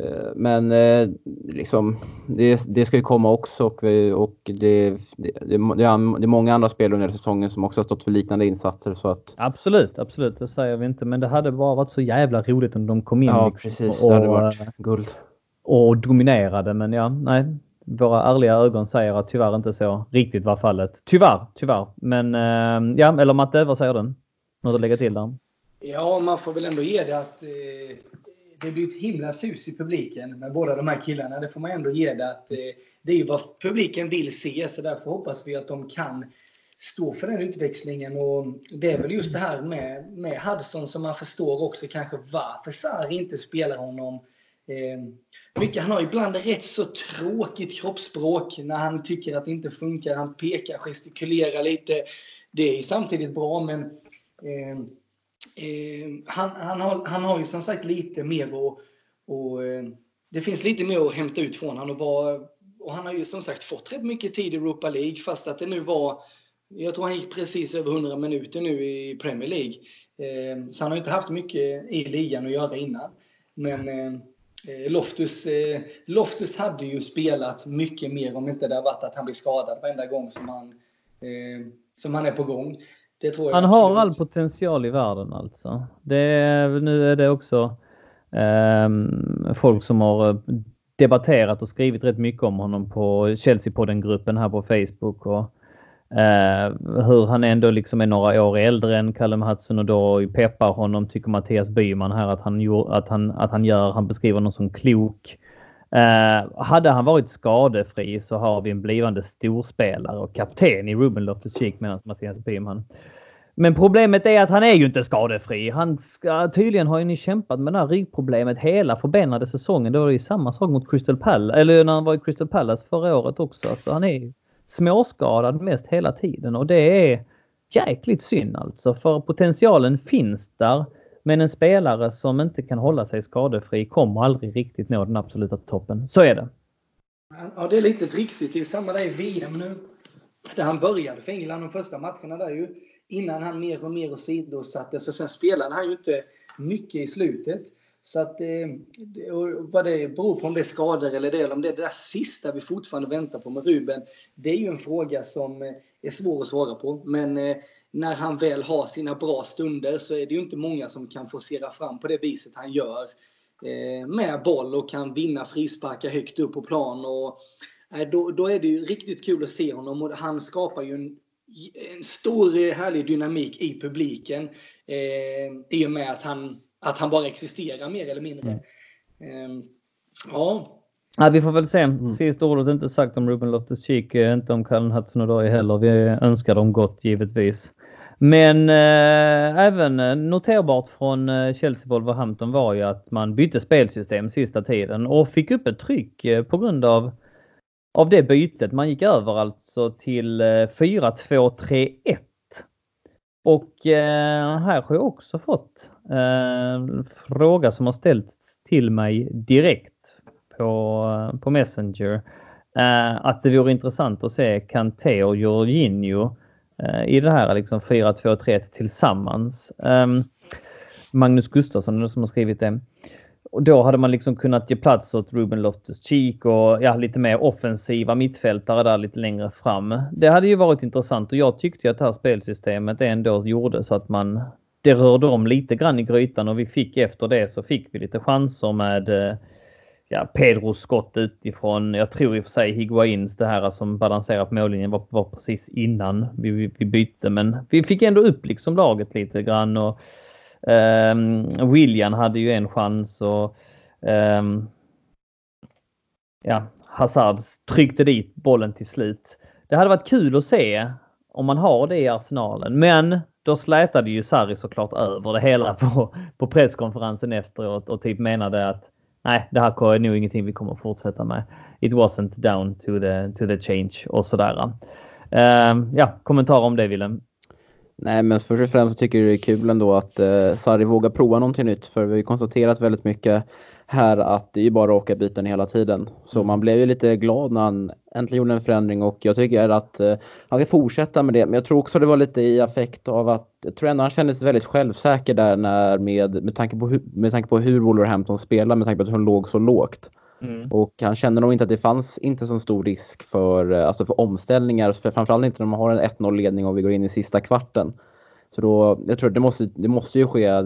Eh, men eh, liksom, det, det, ska ju komma också och, vi, och det, det, det, är många andra spelare under säsongen som också har stått för liknande insatser. Så att... Absolut, absolut, det säger vi inte. Men det hade bara varit så jävla roligt om de kom in. Ja, liksom, precis. Och, det hade varit guld. Och dominerade. Men ja, nej. Våra ärliga ögon säger att tyvärr inte så riktigt var fallet. Tyvärr, tyvärr. Men eh, ja, eller Matte, vad säger du? Något att lägga till där? Ja, man får väl ändå ge det att eh, det blir ett himla sus i publiken med båda de här killarna. Det får man ändå ge det att eh, det är ju vad publiken vill se, så därför hoppas vi att de kan stå för den utväxlingen. Och det är väl just det här med, med Hudson som man förstår också kanske varför Sarri inte spelar honom. Eh, mycket, han har ibland rätt så tråkigt kroppsspråk när han tycker att det inte funkar. Han pekar, gestikulerar lite. Det är samtidigt bra, men eh, eh, han, han, har, han har ju som sagt lite mer att och, eh, det finns lite mer att hämta ut från honom. Och, var, och han har ju som sagt fått rätt mycket tid i Europa League fast att det nu var jag tror han gick precis över 100 minuter nu i Premier League. Eh, så han har inte haft mycket i ligan att göra innan. Men eh, eh, Loftus, eh, Loftus hade ju spelat mycket mer om inte det hade varit att han blir skadad varenda gång som han, eh, som han är på gång han har all potential i världen alltså. Det nu är det också eh, folk som har debatterat och skrivit rätt mycket om honom på Chelsea-podden-gruppen här på Facebook. Och, eh, hur han ändå liksom är några år äldre än Callum Hudson och då peppar honom, tycker Mattias Byman här att han, att han, att han gör. Han beskriver honom som klok. Eh, hade han varit skadefri så har vi en blivande storspelare och kapten i Ruben Loftus-Cheek medan Mattias Byman. Men problemet är att han är ju inte skadefri. Han ska, tydligen har ju ni kämpat med det här ryggproblemet hela förbenade säsongen. Det var ju samma sak mot Crystal Palace, eller när han var i Crystal Palace förra året också. Så han är småskadad mest hela tiden och det är jäkligt synd alltså. För potentialen finns där. Men en spelare som inte kan hålla sig skadefri kommer aldrig riktigt nå den absoluta toppen. Så är det. Ja, det är lite trixigt. Det är samma där i VM nu. Där han började för England de första matcherna där ju. Innan han mer och mer åsidosattes. Och sen spelade han ju inte mycket i slutet. Så att eh, vad det beror på om det är skador eller det, eller om det är det där sista vi fortfarande väntar på med Ruben. Det är ju en fråga som eh, är svår att svara på. Men eh, när han väl har sina bra stunder så är det ju inte många som kan forcera fram på det viset han gör. Eh, med boll och kan vinna frisparkar högt upp på plan. Och, eh, då, då är det ju riktigt kul att se honom och han skapar ju en en stor härlig dynamik i publiken eh, i och med att han, att han bara existerar mer eller mindre. Mm. Eh, ja, Ja, vi får väl se. Mm. Sista ordet inte sagt om Ruben Loftus-Cheek, eh, inte om Callum Hudson-Odoi heller. Vi önskar dem gott givetvis. Men eh, även eh, noterbart från eh, Chelsea Wolverhampton var ju att man bytte spelsystem sista tiden och fick upp ett tryck på grund av, av det bytet. Man gick över alltså till 4-2-3-1. Och eh, här har jag också fått en fråga som har ställts till mig direkt på, på Messenger eh, att det vore intressant att se Kanté och Jorginho eh, i det här liksom 4-2-3 tillsammans. Um, Magnus Gustafsson som har skrivit det. Och då hade man liksom kunnat ge plats åt Ruben Loftus-Cheek och ja, lite mer offensiva mittfältare där lite längre fram. Det hade ju varit intressant och jag tyckte att det här spelsystemet ändå gjorde så att man det rörde om lite grann i grytan och vi fick efter det så fick vi lite chanser med eh, ja, Pedros skott utifrån. Jag tror i och för sig Higuains det här som balanserar på mållinjen var, var precis innan vi, vi, vi, bytte. Men vi fick ändå upp liksom laget lite grann. Och, um, William hade ju en chans. och um, ja, Hazard tryckte dit bollen till slut. Det hade varit kul att se om man har det i arsenalen. Men då slätade ju Sarri såklart över det hela på, på presskonferensen efteråt och typ menade att nej, det här är nog ingenting vi kommer fortsätta med. It wasn't down to the, to the change och sådär. Uh, ja, kommentar om det Willem? Nej, men först och främst tycker jag det är kul ändå att eh, Sarri vågar prova någonting nytt. För vi har konstaterat väldigt mycket här att det är bara att åka byten hela tiden. Så mm. man blev ju lite glad när han äntligen gjorde en förändring och jag tycker att eh, han ska fortsätta med det. Men jag tror också det var lite i affekt av att jag tror ändå han kände sig väldigt självsäker där när med, med, tanke, på, med tanke på hur Wolverhampton spelar, med tanke på att hon låg så lågt. Mm. Och han kände nog inte att det fanns inte så stor risk för, eh, alltså för omställningar, framförallt inte när man har en 1-0 ledning och vi går in i sista kvarten. Så då, jag tror att det måste, det måste ju ske,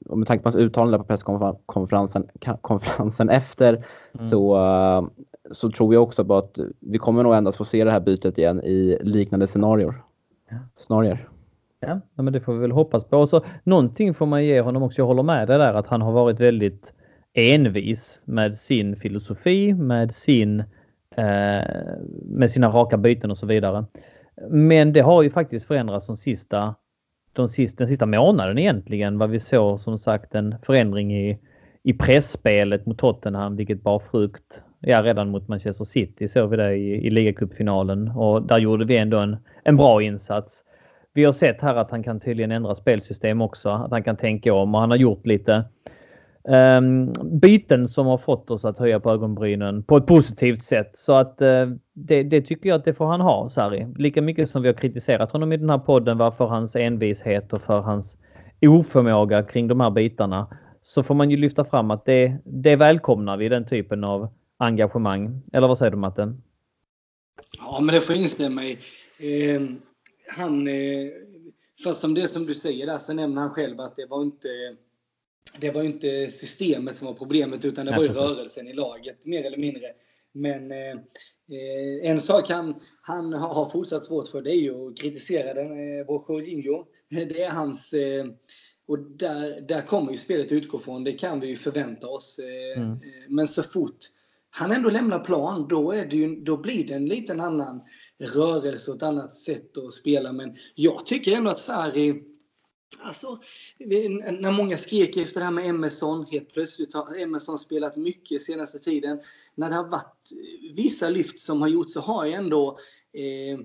med tanke på hans uttalande på presskonferensen konferensen efter, mm. så, så tror jag också på att vi kommer nog endast få se det här bytet igen i liknande scenarier. Ja. scenarier. Ja, men det får vi väl hoppas på. Och så, någonting får man ge honom också. Jag håller med dig där att han har varit väldigt envis med sin filosofi, med sin eh, med sina raka byten och så vidare. Men det har ju faktiskt förändrats de sista de sista, den sista månaden egentligen vad vi såg som sagt en förändring i, i pressspelet mot Tottenham vilket bar frukt. Ja, redan mot Manchester City såg vi det i, i ligacupfinalen och där gjorde vi ändå en, en bra insats. Vi har sett här att han kan tydligen ändra spelsystem också, att han kan tänka om och han har gjort lite um, byten som har fått oss att höja på ögonbrynen på ett positivt sätt. Så att uh, det, det, tycker jag att det får han ha, Sarri. Lika mycket som vi har kritiserat honom i den här podden var för hans envishet och för hans oförmåga kring de här bitarna. Så får man ju lyfta fram att det, det välkomnar vi, den typen av engagemang. Eller vad säger du Matte? Ja, men det får jag instämma i. Eh, han, eh, fast som det som du säger där så nämner han själv att det var inte det var inte systemet som var problemet utan det var ju rörelsen i laget mer eller mindre. Men eh, eh, en sak han, han har fortsatt svårt för det är ju att kritisera den, eh, vår Jorginho. Det är hans... Eh, och där, där kommer ju spelet utgå från. Det kan vi ju förvänta oss. Eh, mm. Men så fort han ändå lämnar plan, då, är det ju, då blir det en liten annan rörelse och ett annat sätt att spela. Men jag tycker ändå att Sarri Alltså, när många skrek efter det här med Emerson, helt plötsligt har Emerson spelat mycket senaste tiden. När det har varit vissa lyft som har gjorts så har jag ändå eh,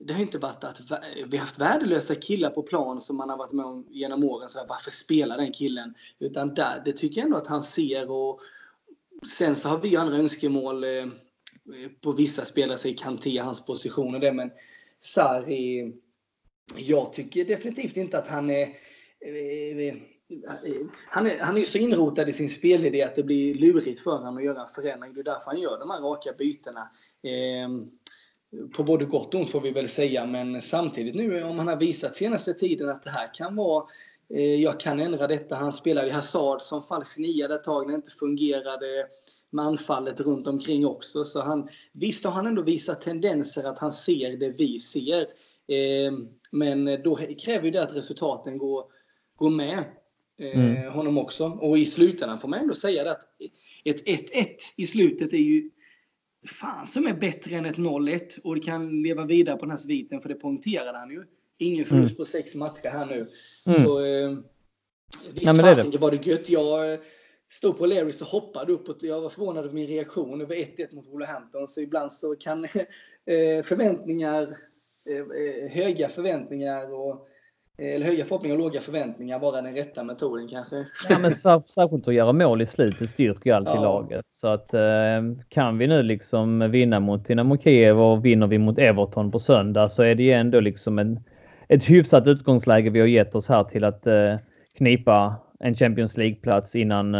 det har inte varit att vi har haft värdelösa killar på plan som man har varit med om genom åren. Så där, varför spelar den killen? Utan där, det tycker jag ändå att han ser. Och sen så har vi andra önskemål eh, på vissa spelare, sig Kanté, hans position och det. Men Sarri jag tycker definitivt inte att han är eh, eh, han är, han är så inrotad i sin spelidé att det blir lurigt för honom att göra en förändring. Det är därför han gör de här raka bytena. Ehm, på både gott och ont får vi väl säga, men samtidigt nu om han har visat senaste tiden att det här kan vara eh, jag kan ändra detta. Han spelade i Hazard som falsk nia ett tag när det inte fungerade med anfallet runt omkring också. Så han, visst har han ändå visat tendenser att han ser det vi ser. Eh, men då kräver det att resultaten går, går med eh, mm. honom också. Och i slutändan får man ändå säga att ett 1-1 i slutet är ju fan som är bättre än ett 0-1 och det kan leva vidare på den här sviten för det poängterade han ju. Ingen förlust mm. på sex matcher här nu. Mm. Så eh, visst ja, fasiken var det gött. Jag stod på Larrys och hoppade uppåt. Jag var förvånad över min reaktion över 1-1 mot Wolverhampton. Så ibland så kan eh, förväntningar Eh, eh, höga förväntningar och eh, eller höga förhoppningar och låga förväntningar vara den rätta metoden kanske. Ja, men särskilt att göra mål i slutet styrker ju alltid ja. laget. Så att kan vi nu liksom vinna mot Dynamo Kiev och vinner vi mot Everton på söndag så är det ju ändå liksom en, ett hyfsat utgångsläge vi har gett oss här till att knipa en Champions League-plats innan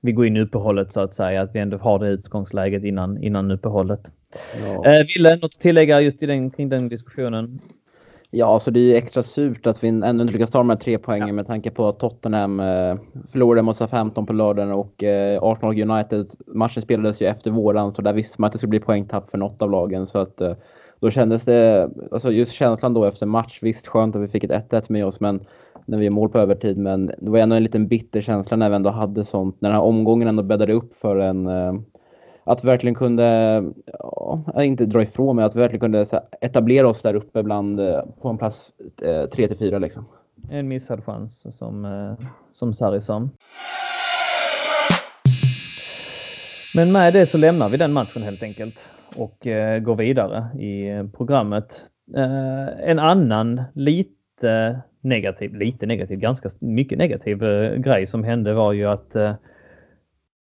vi går in i uppehållet så att säga. Att vi ändå har det utgångsläget innan, innan uppehållet. Ja. Eh, Ville, något att tillägga just i den, kring den diskussionen? Ja, så alltså det är ju extra surt att vi ändå inte lyckas ta de här tre poängen ja. med tanke på att Tottenham eh, förlorade mot 15 på lördagen och eh, Arsenal United matchen spelades ju efter våran så där visste man att det skulle bli poängtapp för något av lagen så att eh, då kändes det, alltså just känslan då efter match, visst skönt att vi fick ett 1-1 med oss men när vi är mål på övertid men det var ändå en liten bitter känsla när vi ändå hade sånt, när den här omgången ändå bäddade upp för en eh, att vi verkligen kunde, ja, inte dra ifrån mig, att vi verkligen kunde etablera oss där uppe bland, eh, på en plats eh, 3 till 4 liksom. En missad chans som, eh, som Sarri sa. Men med det så lämnar vi den matchen helt enkelt och går vidare i programmet. En annan lite negativ, lite negativ, ganska mycket negativ grej som hände var ju att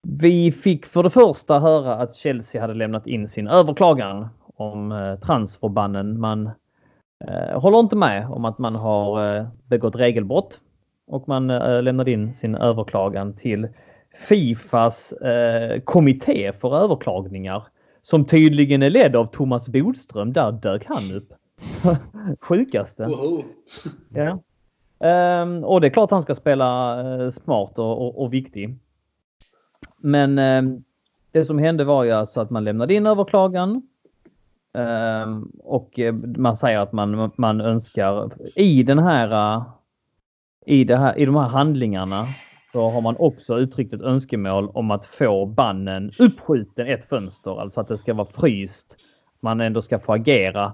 vi fick för det första höra att Chelsea hade lämnat in sin överklagan om eh, transferbannen. Man eh, håller inte med om att man har eh, begått regelbrott och man eh, lämnade in sin överklagan till Fifas eh, kommitté för överklagningar som tydligen är ledd av Thomas Bodström. Där dök han upp. Sjukaste. Woho. Ja. Ehm, och det är klart han ska spela eh, smart och, och, och viktig. Men ehm, det som hände var ju alltså att man lämnade in överklagan. Ehm, och eh, man säger att man, man önskar i den här i, det här, i de här handlingarna så har man också uttryckt ett önskemål om att få bannen uppskjuten ett fönster, alltså att det ska vara fryst. Man ändå ska få agera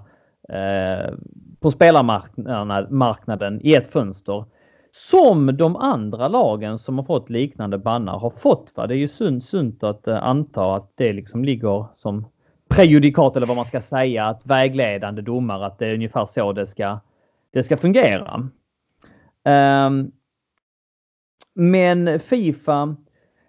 eh, på spelarmarknaden i ett fönster. Som de andra lagen som har fått liknande bannar har fått. Va? Det är ju sunt, sunt att eh, anta att det liksom ligger som prejudikat eller vad man ska säga, att vägledande domar, att det är ungefär så det ska, det ska fungera. Um, men Fifa,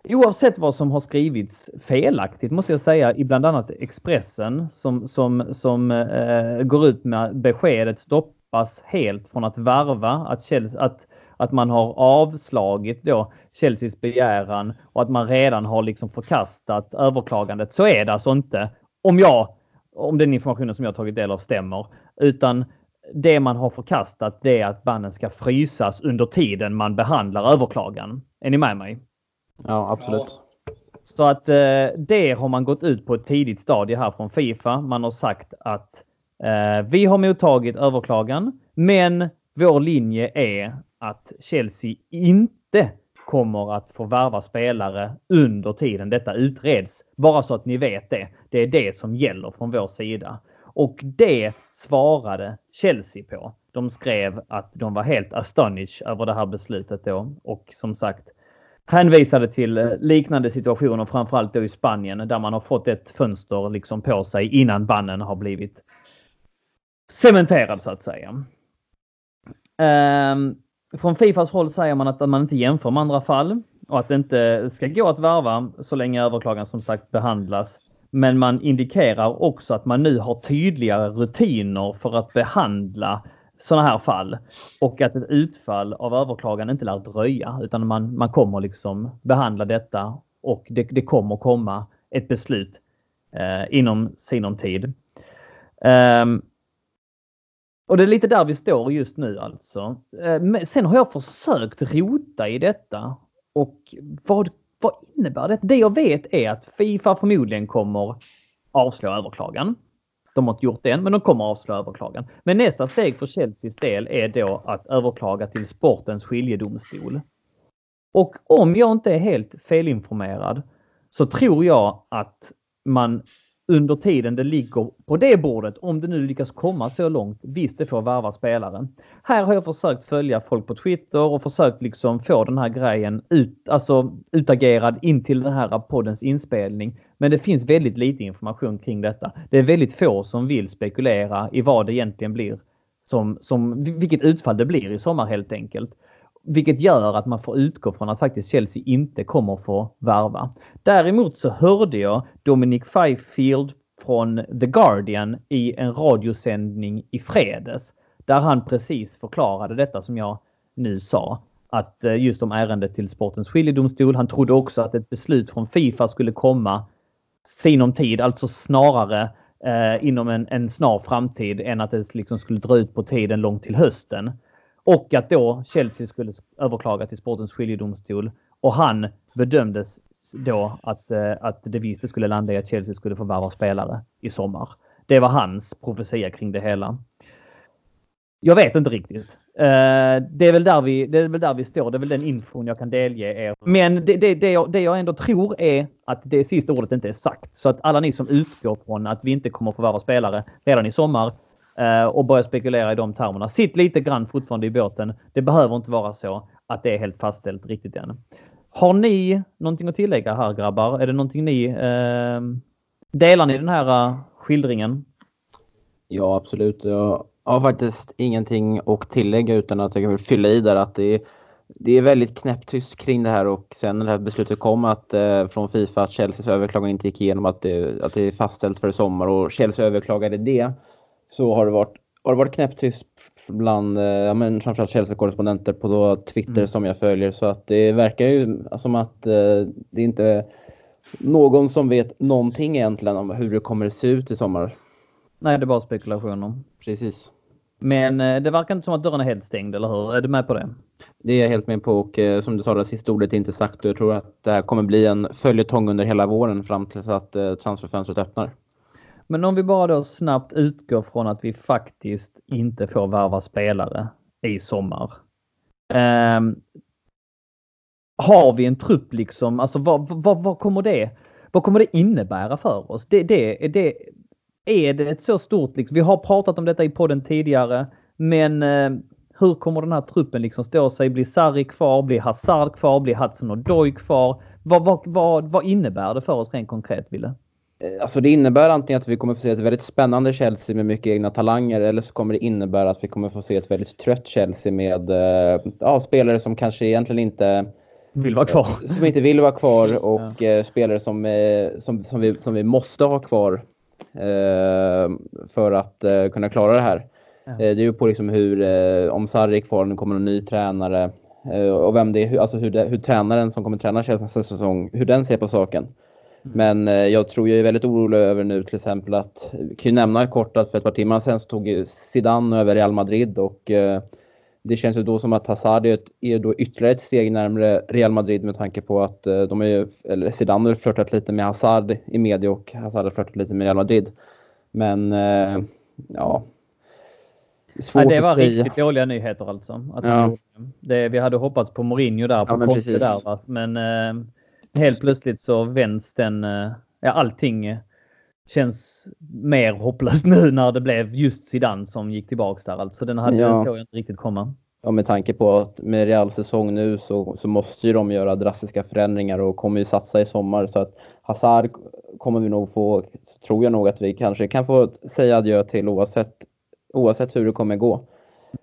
oavsett vad som har skrivits felaktigt måste jag säga i bland annat Expressen som, som, som uh, går ut med beskedet stoppas helt från att varva, att, Chelsea, att, att man har avslagit då Chelseas begäran och att man redan har liksom förkastat överklagandet. Så är det alltså inte. Om jag, om den informationen som jag tagit del av stämmer, utan det man har förkastat det är att banden ska frysas under tiden man behandlar överklagan. Är ni med mig? Ja, absolut. Så att eh, det har man gått ut på ett tidigt stadie här från Fifa. Man har sagt att eh, vi har mottagit överklagan, men vår linje är att Chelsea inte kommer att få värva spelare under tiden detta utreds. Bara så att ni vet det. Det är det som gäller från vår sida. Och det svarade Chelsea på. De skrev att de var helt astonished över det här beslutet då och som sagt hänvisade till eh, liknande situationer, framförallt då i Spanien där man har fått ett fönster liksom på sig innan bannen har blivit cementerad så att säga. Ehm, från Fifas håll säger man att man inte jämför med andra fall och att det inte ska gå att värva så länge överklagan som sagt behandlas men man indikerar också att man nu har tydligare rutiner för att behandla sådana här fall och att ett utfall av överklagan inte lär dröja utan man, man kommer liksom behandla detta och det, det kommer komma ett beslut eh, inom sinom tid. Um, och det är lite där vi står just nu alltså. Eh, sen har jag försökt rota i detta och vad vad innebär det? Det jag vet är att Fifa förmodligen kommer avslå överklagan. De har inte gjort det än, men de kommer avslå överklagan. Men nästa steg för Chelseas del är då att överklaga till sportens skiljedomstol. Och om jag inte är helt felinformerad så tror jag att man under tiden det ligger på det bordet, om det nu lyckas komma så långt, visst det får värva spelaren. Här har jag försökt följa folk på Twitter och försökt liksom få den här grejen ut, alltså utagerad in till den här poddens inspelning. Men det finns väldigt lite information kring detta. Det är väldigt få som vill spekulera i vad det egentligen blir som, som vilket utfall det blir i sommar helt enkelt. Vilket gör att man får utgå från att faktiskt Chelsea inte kommer få värva. Däremot så hörde jag Dominic Fifield från The Guardian i en radiosändning i fredags. Där han precis förklarade detta som jag nu sa. Att eh, just om ärendet till sportens skiljedomstol. Han trodde också att ett beslut från Fifa skulle komma sinom tid, alltså snarare eh, inom en, en, snar framtid än att det liksom skulle dra ut på tiden långt till hösten. Och att då Chelsea skulle överklaga till sportens skiljedomstol och han bedömdes då att, eh, att det visst skulle landa i att Chelsea skulle förvärva spelare i sommar. Det var hans profetia kring det hela. Jag vet inte riktigt. Eh, det, är väl där vi, det är väl där vi står. Det är väl den infon jag kan delge er. Men det, det, det, jag, det jag ändå tror är att det sista ordet inte är sagt. Så att alla ni som utgår från att vi inte kommer förvärva spelare redan i sommar Eh, och börja spekulera i de termerna. Sitt lite grann fortfarande i båten. Det behöver inte vara så att det är helt fastställt riktigt än. Har ni någonting att tillägga här grabbar? Är det någonting ni eh, delar ni den här eh, skildringen? Ja, absolut. Jag har faktiskt ingenting att tillägga utan att jag vill fylla i där att det är, det är väldigt knäpptyst kring det här och sen när det här beslutet kom att, eh, från Fifa att Chelseas överklagan inte gick igenom att det, att det är fastställt för sommar och Chelsea överklagade det så har det varit, har det varit knäpptyst bland eh, ja, men framförallt Chelsea-korrespondenter på då Twitter mm. som jag följer så att det verkar ju som att eh, det inte är någon som vet någonting egentligen om hur det kommer se ut i sommar. Nej, det är bara spekulationer. Precis. Men eh, det verkar inte som att dörren är helt stängd, eller hur? Är du med på det? Det är jag helt med på och eh, som du sa, det sista ordet är inte sagt jag tror att det här kommer bli en följetong under hela våren fram till att transferfönstret öppnar. Men om vi bara då snabbt utgår från att vi faktiskt inte får värva spelare i sommar. Eh, har vi en trupp liksom, alltså vad, vad, vad, kommer det, vad kommer det innebära för oss? Det, det, det, är det ett så stort, liksom, vi har pratat om detta i podden tidigare, men eh, hur kommer den här truppen liksom stå sig? Blir Sarri kvar? Blir Hazard kvar? Blir Hudson och Doy kvar? Vad, vad, vad, vad innebär det för oss rent konkret, Ville? Eh, alltså det innebär antingen att vi kommer få se ett väldigt spännande Chelsea med mycket egna talanger eller så kommer det innebära att vi kommer få se ett väldigt trött Chelsea med eh, ja, spelare som kanske egentligen inte vill vara kvar. Som inte vill vara kvar och ja. spelare som, som, som, vi, som vi måste ha kvar Eh, för att eh, kunna klara det här. Ja. Eh, det är ju på liksom hur, om Sarri är kvar, nu kommer en ny tränare och vem det är, alltså hur, det, hur tränaren som kommer träna Chelsea nästa säsong, hur den ser på saken. Mm. Men jag tror jag är väldigt orolig över nu till exempel att, vi kan ju nämna kort att för ett par timmar sedan så tog Zidane över Real Madrid och det känns ju då som att Hazard är då ytterligare ett steg närmare Real Madrid med tanke på att eh, de är ju, eller Zidane har flörtat lite med Hazard i media och Hazard har flörtat lite med Real Madrid. Men eh, ja. Svårt Nej, det var riktigt dåliga nyheter alltså. Att ja. det, vi hade hoppats på Mourinho där, på ja, Conte där. Va? Men eh, helt plötsligt så vänds den, eh, ja allting känns mer hopplöst nu när det blev just Zidane som gick tillbaks där. Alltså den hade ja. såg jag inte riktigt komma. Ja, med tanke på att med Real säsong nu så, så måste ju de göra drastiska förändringar och kommer ju satsa i sommar så att Hazard kommer vi nog få, tror jag nog att vi kanske kan få säga adjö till oavsett, oavsett hur det kommer gå.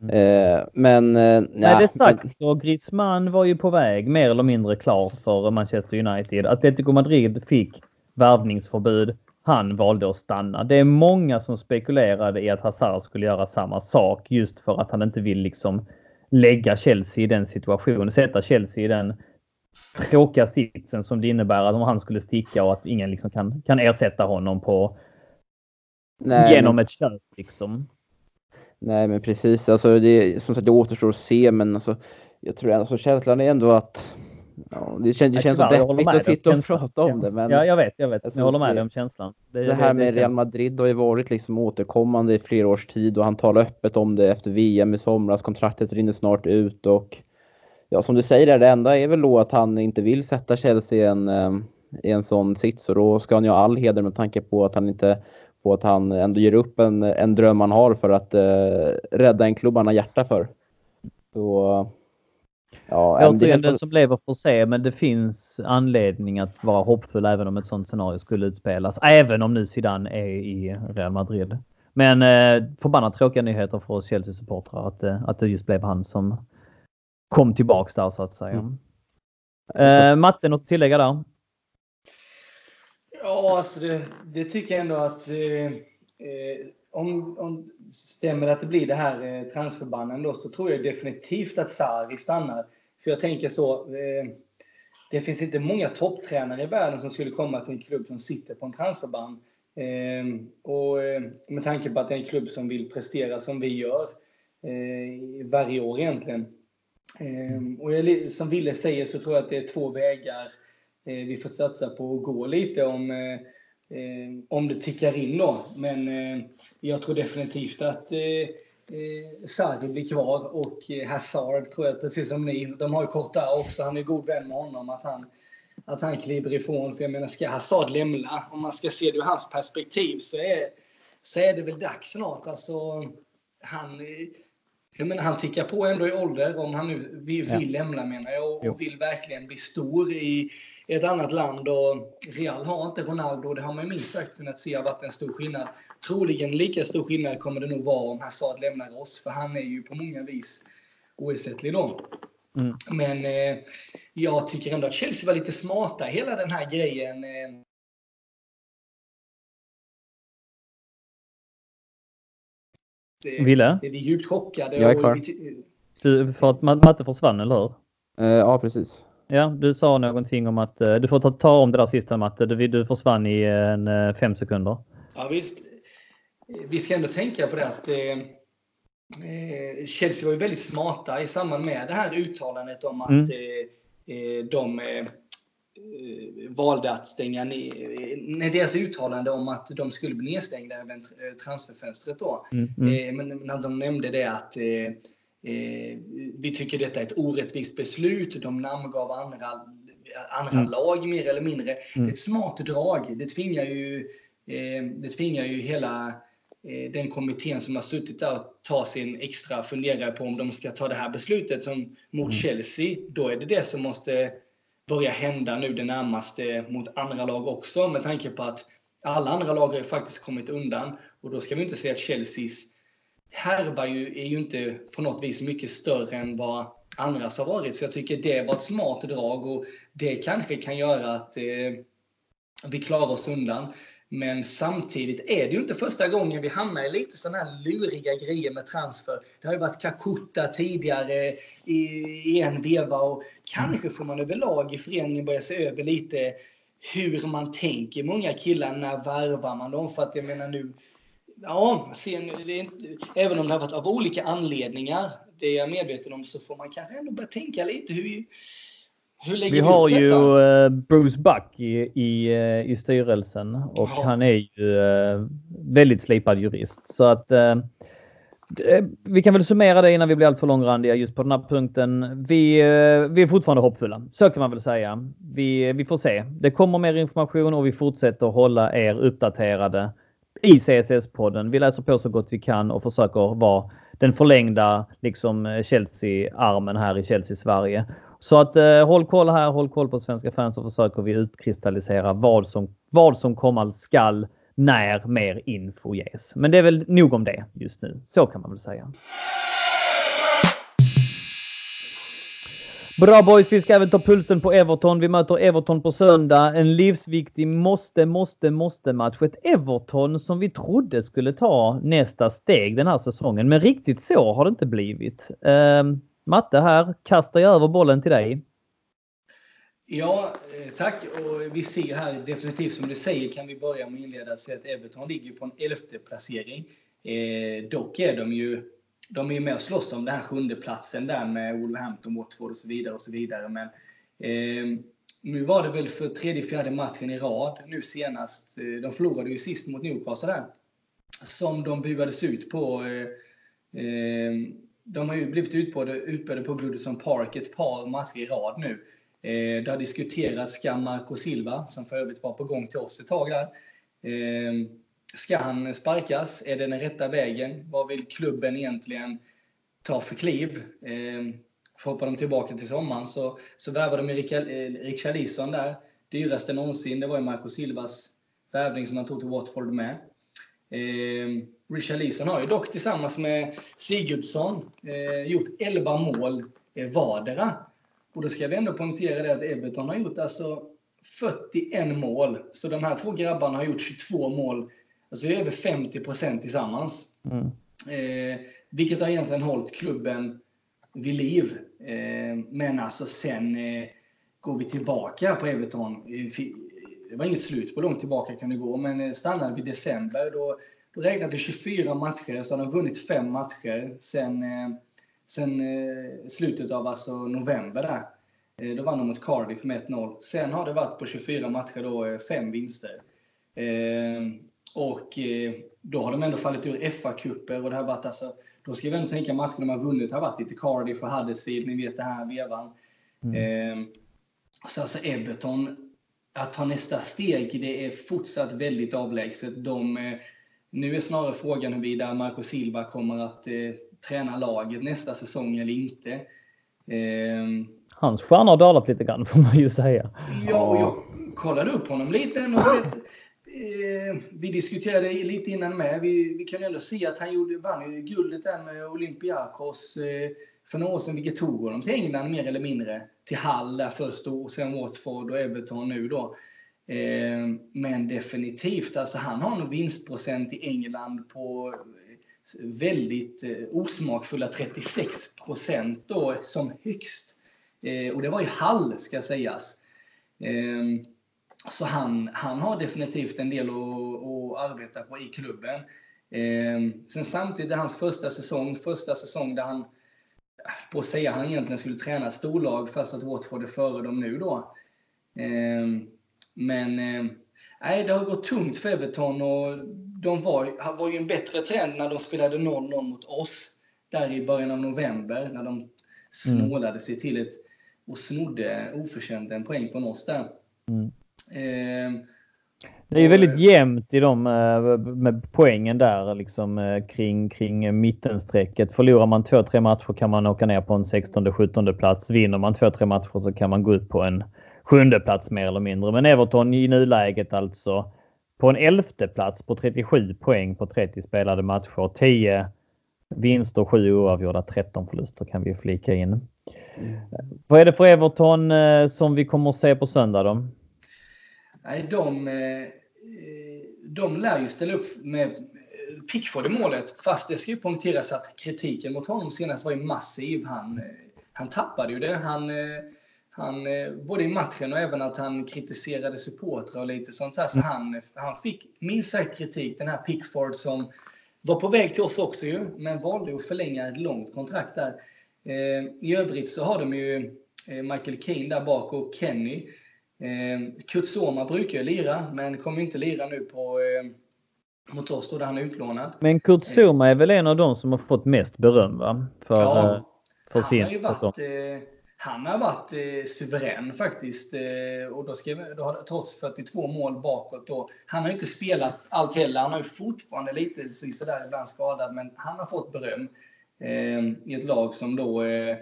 Mm. Eh, men eh, Nej, det sagt så Griezmann var ju på väg mer eller mindre klar för Manchester United. Atletico Madrid fick värvningsförbud han valde att stanna. Det är många som spekulerade i att Hazard skulle göra samma sak just för att han inte vill liksom lägga Chelsea i den situationen, sätta Chelsea i den tråkiga sitsen som det innebär att om han skulle sticka och att ingen liksom kan, kan ersätta honom på Nej, genom ett köp liksom. Nej men precis, alltså det, som sagt det återstår att se men alltså, jag tror alltså känslan är ändå att Ja, det känns, det känns så deppigt att sitta och prata om det. Men, ja, jag vet, jag vet. Alltså, jag håller med dig om känslan. Det, det här det, med Real Madrid har ju varit liksom återkommande i flera års tid och han talar öppet om det efter VM i somras. Kontraktet rinner snart ut och ja, som du säger, det enda är väl då att han inte vill sätta Chelsea i en, eh, i en sån sits och då ska han ju ha all heder med tanke på att han inte på att han ändå ger upp en, en dröm han har för att uh, rädda en klubb han har hjärta för. Så Ja, Återigen, den som lever får se, men det finns anledning att vara hoppfull även om ett sånt scenario skulle utspelas. Även om nu Zidane är i Real Madrid. Men eh, förbannat tråkiga nyheter för oss Chelsea-supportrar att, eh, att det just blev han som kom tillbaks där så att säga. Mm. Eh, Matte, något att tillägga där? Ja, alltså det, det tycker jag ändå att eh, eh om, om stämmer att det blir det här eh, transferbannen då, så tror jag definitivt att Sarri stannar. För jag tänker så, eh, det finns inte många topptränare i världen som skulle komma till en klubb som sitter på en transferban. Eh, och eh, med tanke på att det är en klubb som vill prestera som vi gör eh, varje år egentligen. Eh, och jag, som Ville säger så tror jag att det är två vägar vi får satsa på att gå lite om om det tickar in då. Men jag tror definitivt att eh, Sarri blir kvar och eh, Hazard tror jag, precis som ni, de har ju kort där också. Han är god vän med honom. Att han, att han kliver ifrån. För jag menar, ska Hazard lämna, om man ska se det ur hans perspektiv, så är, så är det väl dags snart. Alltså, han, jag menar, han tickar på ändå i ålder, om han nu vill, vill ja. lämna menar jag, och, och, vill verkligen bli stor i ett annat land. Och Real har inte Ronaldo, det har man minst sagt kunnat se har varit en stor skillnad. Troligen lika stor skillnad kommer det nog vara om Hazard lämnar oss, för han är ju på många vis oersättlig då. Mm. Men eh, jag tycker ändå att Chelsea var lite smarta i hela den här grejen. Eh, Ville? Vi är djupt chockade. Jag är kvar. Du, för att Matte försvann, eller hur? Uh, ja, precis. Ja, du sa någonting om att uh, du får ta, ta om det där sista Matte. Du, du försvann i en, uh, fem sekunder. Ja, visst. Vi ska ändå tänka på det att Chelsea var ju väldigt smarta i samband med det här uttalandet om att mm. de Eh, valde att stänga ner, eh, deras uttalande om att de skulle bli nedstängda även eh, transferfönstret då. Mm, mm. Men när de nämnde det att eh, vi tycker detta är ett orättvist beslut. De namngav andra, andra mm. lag mer eller mindre. Det är mm. ett smart drag. Det tvingar ju, eh, det tvingar ju hela eh, den kommittén som har suttit där och ta sin extra funderare på om de ska ta det här beslutet som mot mm. Chelsea. Då är det det som måste börja hända nu det närmaste mot andra lag också med tanke på att alla andra lag har ju faktiskt kommit undan. Och då ska vi inte säga att Chelseas härva ju, är ju inte på något vis mycket större än vad andras har varit. Så jag tycker det var ett smart drag och det kanske kan göra att eh, vi klarar oss undan. Men samtidigt är det ju inte första gången vi hamnar i lite sådana här luriga grejer med transfer. Det har ju varit Kakuta tidigare i, i en veva och kanske får man överlag i föreningen börja se över lite hur man tänker. Många killar, när varvar man dem? För att jag menar nu, ja, sen, inte, även om det har varit av olika anledningar, det är jag medveten om, så får man kanske ändå börja tänka lite hur vi har ju uh, Bruce Buck i, i, uh, i styrelsen och Jaha. han är ju uh, väldigt slipad jurist. Så att vi kan väl summera det innan vi blir alltför långrandiga just på den här punkten. Vi, vi är fortfarande hoppfulla. Så kan man väl säga. Vi, vi får se. Det kommer mer information och vi fortsätter hålla er uppdaterade i CSS-podden. Vi läser på så gott vi kan och försöker vara den förlängda liksom eh, Chelsea-armen här i Chelsea Sverige. Så att eh, håll koll här, håll koll på svenska fans så försöker vi utkristallisera vad som, vad som komma skall när mer info ges. Men det är väl nog om det just nu. Så kan man väl säga. Bra boys, vi ska även ta pulsen på Everton. Vi möter Everton på söndag. En livsviktig måste, måste, måste match. Ett Everton som vi trodde skulle ta nästa steg den här säsongen. Men riktigt så har det inte blivit. Um, Matte här, kastar jag över bollen till dig. Ja, eh, tack. Och vi ser här definitivt som du säger kan vi börja med att inleda att säga att Everton ligger på en elfte placering. Eh, dock är de ju de är ju med och slåss om den här sjunde platsen där med Wolverhampton, Watford och så vidare. och så vidare. Men eh, nu var det väl för tredje, fjärde matchen i rad nu senast. Eh, de förlorade ju sist mot Newcastle där. Som de buades ut på. Eh, eh de har ju blivit utbödade på Goodison Park ett par matcher i rad nu. Eh, det har diskuterats, ska Marco Silva, som för övrigt var på gång till oss ett tag där, eh, ska han sparkas? Är det den rätta vägen? Vad vill klubben egentligen ta för kliv? Eh, hoppar de tillbaka till sommaren så, så värvar de Richarlison eh, där. Dyraste någonsin. Det var ju Marco Silvas värvning som han tog till Watford med. Eh, Richarlison har ju dock tillsammans med Sigurdsson eh, gjort 11 mål eh, vardera. Och då ska vi ändå poängtera det att Everton har gjort alltså 41 mål. Så de här två grabbarna har gjort 22 mål. Alltså över 50 procent tillsammans. Mm. Eh, vilket har egentligen hållit klubben vid liv. Eh, men alltså sen eh, går vi tillbaka på Everton. Det var inget slut på långt tillbaka kan det gå, men eh, stannade vi december. Då då räknat till 24 matcher så har de vunnit fem matcher sen, eh, sen eh, slutet av alltså november. Där. Då vann de mot Cardiff med 1-0. Sen har det varit på 24 matcher då fem vinster. Och eh, då har de ändå fallit ur FA-cuper och det har varit alltså, då ska vi ändå tänka matchen de har vunnit har varit lite Cardiff och Huddersfield, ni vet det här vevan. Mm. Eh, så alltså Everton, att ta nästa steg, det är fortsatt väldigt avlägset. De, eh, nu är snarare frågan huruvida Marco Silva kommer att eh, träna laget nästa säsong eller inte. Eh, Hans stjärna har dalat lite grann får man ju säga. Ja, och jag kollade upp honom lite. Och vet, eh, vi diskuterade lite innan med. Vi, vi kan ju ändå se att han gjorde, vann ju guldet där med Olympiakos eh, för några år sedan, vilket tog honom till England mer eller mindre. Till Hall där först och sen Watford och Everton nu då. Eh, men definitivt, alltså han har en vinstprocent i England på eh, väldigt eh, osmakfulla 36 procent då som högst. Eh, och det var i Hall ska sägas. Eh, så han, han har definitivt en del att, att arbeta på i klubben. Eh, sen samtidigt hans första säsong, första säsong där han, på att säga han egentligen skulle träna ett storlag fast att Watford är före dem nu då. Eh, men eh, det har gått tungt för Everton och de var, var ju en bättre trend när de spelade 0-0 mot oss där i början av november när de mm. snålade sig till ett och snodde oförtjänt en poäng från oss där. Mm. Eh, det är ju väldigt jämnt i de eh, med poängen där liksom eh, kring, kring mittenstrecket. Förlorar man två, tre matcher kan man åka ner på en 16, 17 plats. Vinner man två, tre matcher så kan man gå upp på en sjunde plats mer eller mindre. Men Everton i nuläget alltså på en elfte plats på 37 poäng på 30 spelade matcher. 10 vinster, 7 oavgjorda, 13 förluster kan vi flika in. Mm. Vad är det för Everton eh, som vi kommer att se på söndag då? Nej, de, eh, de lär ju ställa upp med Pickford i målet. Fast det ska ju poängteras att kritiken mot honom senast var ju massiv. Han, eh, han tappade ju det. Han, han, både i matchen och även att han kritiserade supportrar och lite sånt här. Så han, han fick minst sagt kritik, den här Pickford som var på väg till oss också ju, men valde att förlänga ett långt kontrakt där. I övrigt så har de ju Michael Keane där bak och Kenny Eh, Kurt Soma brukar ju lira, men kommer inte lira nu på eh, mot oss då, där han är utlånad. Men Kurt Soma är väl en av de som har fått mest beröm va? För, ja, eh, för sin han har säsong. Varit, eh, han har varit eh, suverän faktiskt. Eh, och då, skrev, då har trots 42 mål bakåt då. Han har inte spelat allt heller. Han har ju fortfarande lite sådär ibland skadad, men han har fått beröm eh, i ett lag som då eh,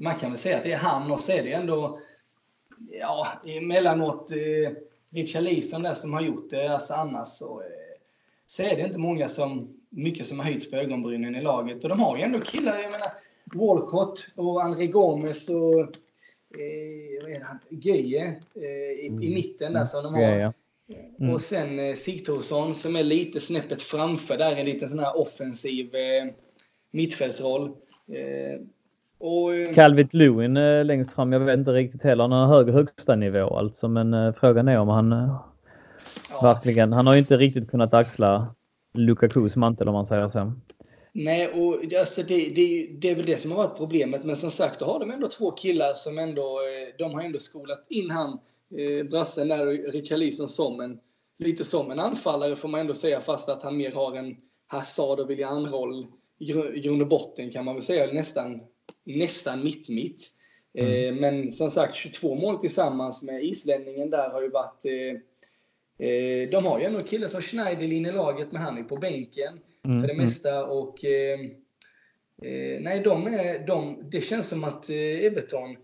man kan väl säga att det är han och så är det ändå ja, emellanåt eh, Richard Leeson där som har gjort det. Alltså annars så, eh, så är det inte många som, mycket som har höjts på ögonbrynen i laget. Och de har ju ändå killar, jag menar Walcott och André Gomes och eh, vad är det, han, Göje eh, i, mm. i, mitten där som de har. Ja, ja. Mm. Och sen eh, Sigthorsson som är lite snäppet framför där, en liten sån här offensiv eh, mittfältsroll. Eh, och, eh, Calvit Lewin eh, längst fram, jag vet inte riktigt heller. Han har hög högsta nivå alltså, men eh, frågan är om han ja. verkligen, han har ju inte riktigt kunnat axla Lukakus mantel om man säger så. Nej, och alltså det, det, det, är väl det som har varit problemet. Men som sagt, då har de ändå två killar som ändå, de har ändå skolat in han, eh, brassen där, Richarlison, som en, lite som en anfallare får man ändå säga, fast att han mer har en Hazard och Willian-roll i grund och botten kan man väl säga, nästan nästan mitt-mitt. Mm. Eh, men som sagt, 22 mål tillsammans med islänningen där har ju varit... Eh, eh, de har ju ändå en kille som Schneiderlin i laget, men han är på bänken mm. för det mm. mesta. Och, nej, de är, de, det känns som att Everton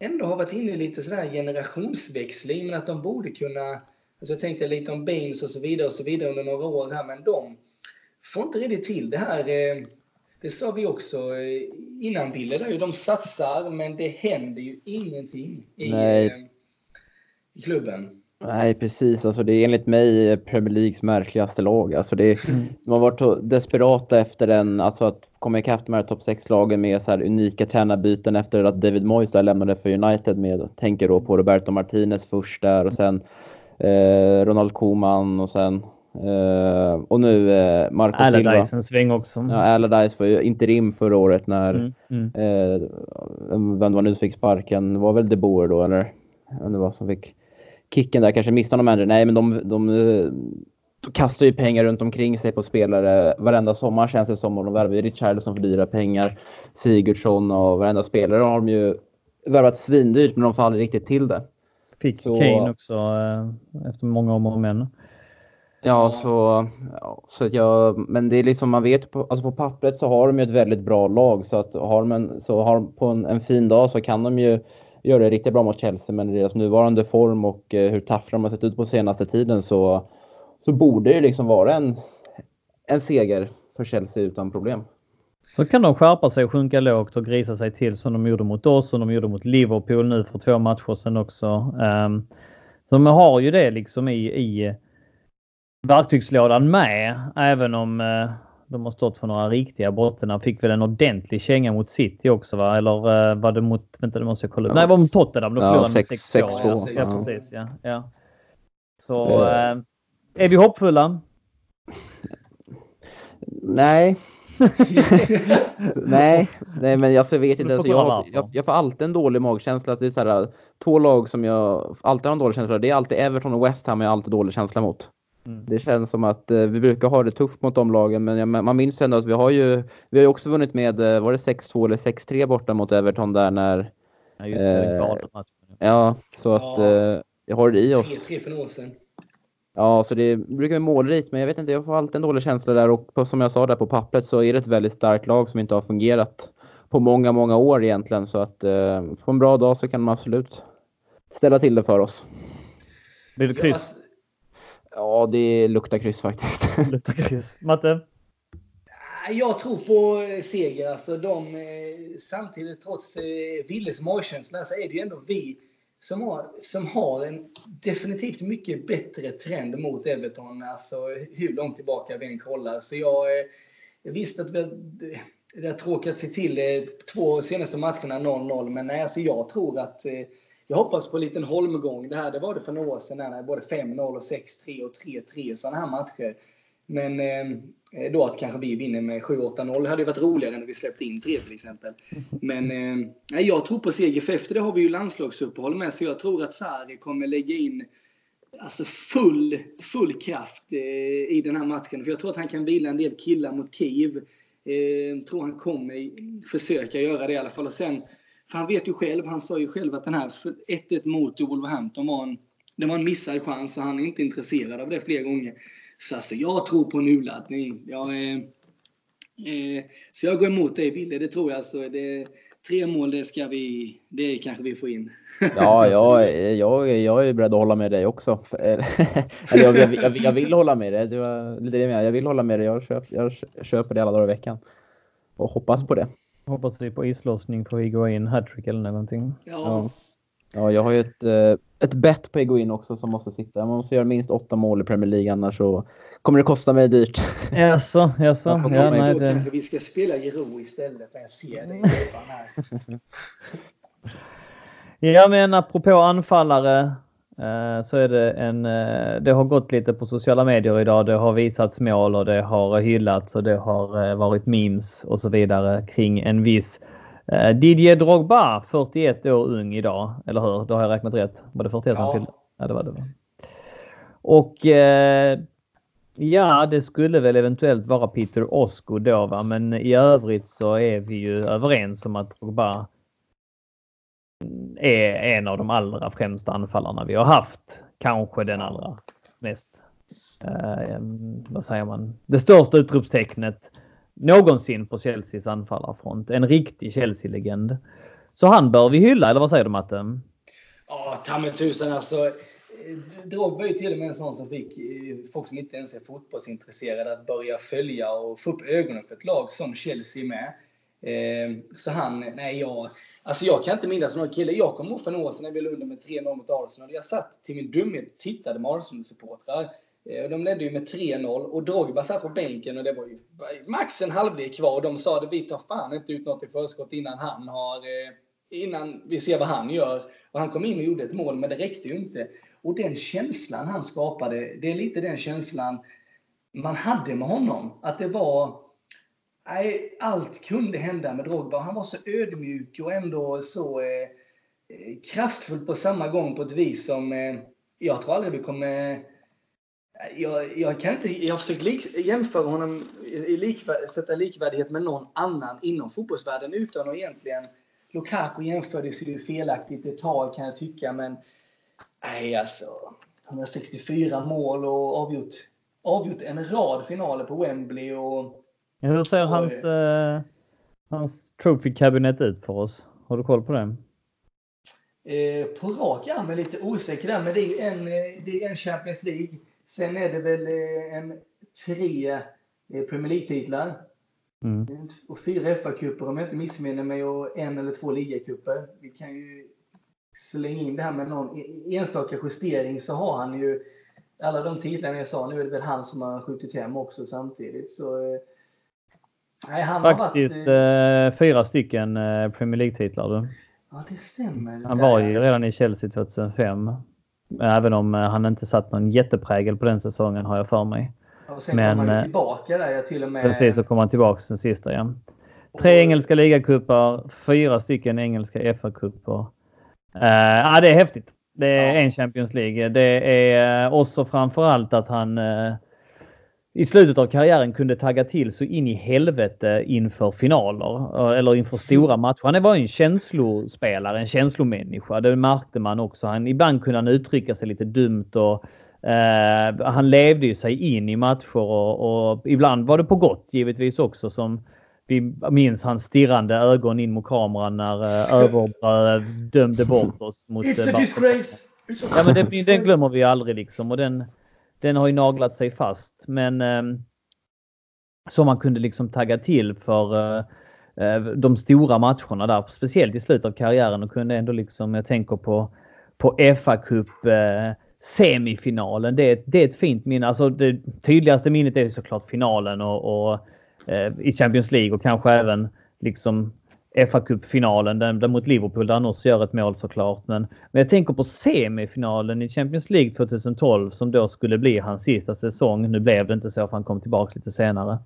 ändå har varit inne i lite sådär generationsväxling, men att de borde kunna... Alltså jag tänkte lite om Baines och så vidare och så vidare under några år här, men de får inte riktigt till det här det sa vi också eh, innan Bille, de satsar men det händer ju ingenting i. Eh, i klubben. Nej precis, alltså det är enligt mig Premier Leagues märkligaste lag. Alltså det, mm. De har varit desperata efter den, alltså att komma ikapp de här topp 6-lagen med så här unika tränarbyten efter att David Moyes lämnade för United med, tänker då på Roberto Martinez först där och sen eh, Ronald Koeman och sen Uh, och nu uh, Marco Allardyce Silva. en sväng också. Ja, Allardyce var ju interim förra året när, mm, mm. Uh, vem var nu som fick sparken? Det var väl De Boer då eller? Det var som fick kicken där, kanske missade de ändå. Nej men de, de kastar ju pengar runt omkring sig på spelare. Varenda sommar känns det som. Och de värvar ju Richarlison för dyra pengar. Sigurdsson och varenda spelare har de ju värvat svindyrt men de får aldrig riktigt till det. Fick så, Kane också eh, efter många om och men. Ja, så, ja, så jag, men det är liksom man vet på, alltså på pappret så har de ju ett väldigt bra lag så att har de en, så har de på en, en fin dag så kan de ju göra det riktigt bra mot Chelsea men i deras nuvarande form och eh, hur taffra de har sett ut på senaste tiden så, så borde det liksom vara en, en seger för Chelsea utan problem. Så kan de skärpa sig och sjunka lågt och grisa sig till som de gjorde mot oss och de gjorde mot Liverpool nu för två matcher sedan också. Um, så de har ju det liksom i, i verktygslådan med, även om uh, de har stått för några riktiga brott. De fick väl en ordentlig känga mot City också va? Eller uh, var det mot, vänta det måste jag kolla upp. Nej, det var mot Tottenham. De förlorade ja, 6-2. Ja, ja, precis. Ja, ja. Så uh, är vi hoppfulla? Nej, nej, nej, men alltså, jag vet inte. Alltså, jag, jag, jag, får alltid en dålig magkänsla. Att det är så här, två lag som jag alltid har en dålig känsla för. Det är alltid Everton och West Ham jag har alltid dålig känsla mot. Mm. Det känns som att eh, vi brukar ha det tufft mot de lagen, men jag, man minns ändå att vi har ju, vi har ju också vunnit med, eh, var det 6-2 eller 6-3 borta mot Everton där när... Ja, just det. Eh, ja, så att eh, jag har det i oss. 3-3 för år sedan. Ja, så det brukar vara målrikt, men jag vet inte, jag får alltid en dålig känsla där och på, som jag sa där på pappret så är det ett väldigt starkt lag som inte har fungerat på många, många år egentligen. Så att eh, på en bra dag så kan de absolut ställa till det för oss. Blir det kryss? Ja, det luktar kryss faktiskt. luktar kryss. Matte? Jag tror på seger. Alltså de, eh, samtidigt, trots eh, Willes magkänsla, så är det ju ändå vi som har, som har en definitivt mycket bättre trend mot Everton, alltså hur långt tillbaka vi än kollar. Så jag, jag visste att vi, det har tråkat sig till eh, två senaste matcherna 0-0, men nej, alltså jag tror att eh, jag hoppas på en liten holmgång. Det här det var det för några år sedan, när både 5-0 och 6-3 och 3-3 och sådana här matcher. Men eh, då att kanske vi vinner med 7-8-0 Det hade ju varit roligare när vi släppte in 3 till exempel. Men eh, jag tror på seger, för efter det har vi ju landslagsuppehåll med. Så jag tror att Sarri kommer lägga in alltså full, full kraft eh, i den här matchen. För jag tror att han kan vila en del killar mot Kiev. Eh, tror han kommer försöka göra det i alla fall. Och sen, för han vet ju själv, han sa ju själv att den här 1-1 mot Wolverhampton var en, det var en missad chans och han är inte intresserad av det fler gånger. Så alltså, jag tror på en urladdning. Jag, eh, eh, så jag går emot dig Wille, det tror jag. Alltså, det, tre mål, det ska vi, det kanske vi får in. ja, jag, eh, jag, jag är beredd att hålla med dig också. jag, jag, jag, jag vill hålla med dig. Det var lite det jag vill hålla med dig. Jag köper, jag köper det alla dagar i veckan. Och hoppas på det. Hoppas vi på islossning på Higuain hattrick eller någonting. Ja. ja. Ja, jag har ju ett, eh, ett bett på Egoin också som måste sitta. Man måste göra minst åtta mål i Premier League annars så kommer det kosta mig dyrt. Jaså, jaså. Ja, nej, då det... kanske vi ska spela Giro istället. Jag ser det i här. ja, men apropå anfallare så är det en... Eh, det har gått lite på sociala medier idag. Det har visats mål och det har hyllats och det har varit memes och så vidare kring en viss Eh, Didier Drogba, 41 år ung idag, eller hur? Då har jag räknat rätt. Var det 41 ja. han fyllde? Ja, det var det. Och eh, ja, det skulle väl eventuellt vara Peter Osko då, va? men i övrigt så är vi ju överens om att Drogba är en av de allra främsta anfallarna vi har haft. Kanske den allra mest, eh, vad säger man, det största utropstecknet någonsin på Chelseas anfallarfront. En riktig Chelsea-legend. Så han bör vi hylla, eller vad säger du Matte? Ja, ta mig tusan alltså. Eh, Drogba är ju till och med en sån som fick eh, folk som inte ens är fotbollsintresserade att börja följa och få upp ögonen för ett lag som Chelsea med. Eh, så han, nej jag, alltså jag kan inte minnas någon kille. Jag kommer ihåg för några år sedan när vi låg under med 3-0 mot Arsenal. Jag satt till min dumhet och tittade med Arsenal-supportrar. Eh, de ledde ju med 3-0 och Drogba satt på bänken och det var ju max en halvlek kvar. Och de sa att vi tar fan inte ut något i förskott innan han har eh, innan vi ser vad han gör. Och han kom in och gjorde ett mål, men det räckte ju inte. Och den känslan han skapade, det är lite den känslan man hade med honom. Att det var... Nej, allt kunde hända med Drogba. Han var så ödmjuk och ändå så eh, eh, kraftfull på samma gång på ett vis som eh, jag tror aldrig vi kommer eh, Jag, jag kan inte, jag har försökt lik, jämföra honom, i likvärd, sätta likvärdighet med någon annan inom fotbollsvärlden utan att egentligen... Lukaku jämfördes ju felaktigt ett tag kan jag tycka, men nej alltså. 164 mål och avgjort, avgjort en rad finaler på Wembley. Och, hur ser hans, eh, hans trophy cabinet ut för oss? Har du koll på det? Eh, på rak arm är lite osäker där, men det är en, eh, det är en Champions League. Sen är det väl eh, en tre eh, Premier League-titlar. Mm. Och fyra FA-cuper om jag inte missminner mig och en eller två ligacuper. Vi kan ju slänga in det här med någon e-, enstaka justering så har han ju alla de titlarna jag sa. Nu är det väl han som har skjutit hem också samtidigt. Så, nej, han Faktiskt varit, eh, fyra stycken Premier League-titlar. Ja, det stämmer. Han var ju redan i Chelsea 2005. Även om eh, han inte satt någon jätteprägel på den säsongen har jag för mig. Och sen Men, kom han ju eh, tillbaka där. Jag till och med... Precis, så kom han tillbaka den sista igen. Tre engelska ligacupar, fyra stycken engelska FA-cuper. Uh, ja, det är häftigt. Det är ja. en Champions League. Det är också framförallt att han uh, i slutet av karriären kunde tagga till så in i helvete inför finaler eller inför stora matcher. Han var en känslospelare, en känslomänniska. Det märkte man också. Han, ibland kunde han uttrycka sig lite dumt och eh, han levde ju sig in i matcher och, och, ibland var det på gott givetvis också som vi minns hans stirrande ögon in mot kameran när eh, Överbröd dömde bort oss. Mot, It's a disgrace! Ja men den, den glömmer vi aldrig liksom och den, den har ju naglat sig fast. Men eh, som man kunde liksom tagga till för eh, eh, de stora matcherna där, speciellt i slutet av karriären och kunde ändå liksom, jag tänker på, på FA Cup eh, semifinalen. Det, det är ett fint minne. Alltså det tydligaste minnet är såklart finalen och, och eh, i Champions League och kanske även liksom fa Cup-finalen där, mot Liverpool där han också gör ett mål såklart. Men, men jag tänker på semifinalen i Champions League 2012 som då skulle bli hans sista säsong. Nu blev det inte så för han kom tillbaka lite senare.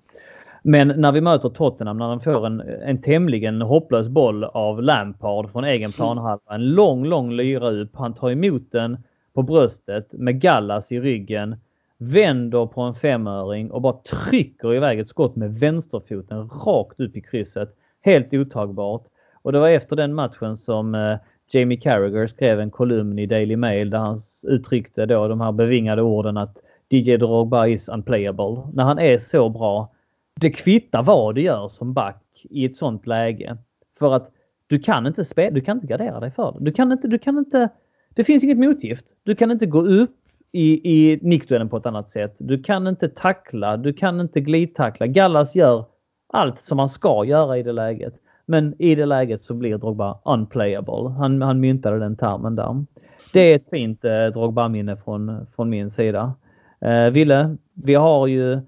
Men när vi möter Tottenham när han får en, en tämligen hopplös boll av Lampard från egen planhalva. En lång, lång lyra upp. Han tar emot den på bröstet med Gallas i ryggen. Vänder på en femöring och bara trycker iväg ett skott med vänsterfoten rakt upp i krysset. Helt otagbart. Och det var efter den matchen som eh, Jamie Carragher skrev en kolumn i Daily Mail där han uttryckte då de här bevingade orden att DJ Drogba is unplayable. När han är så bra. Det kvittar vad du gör som back i ett sånt läge. För att du kan inte spela, du kan inte gardera dig för det. Du kan inte, du kan inte, det finns inget motgift. Du kan inte gå upp i, i nickduellen på ett annat sätt. Du kan inte tackla, du kan inte glidtackla. Gallas gör allt som man ska göra i det läget. Men i det läget så blir Drogba unplayable. Han, han myntade den termen där. Det är ett fint eh, Drogba-minne från, från min sida. Eh, Ville, vi har ju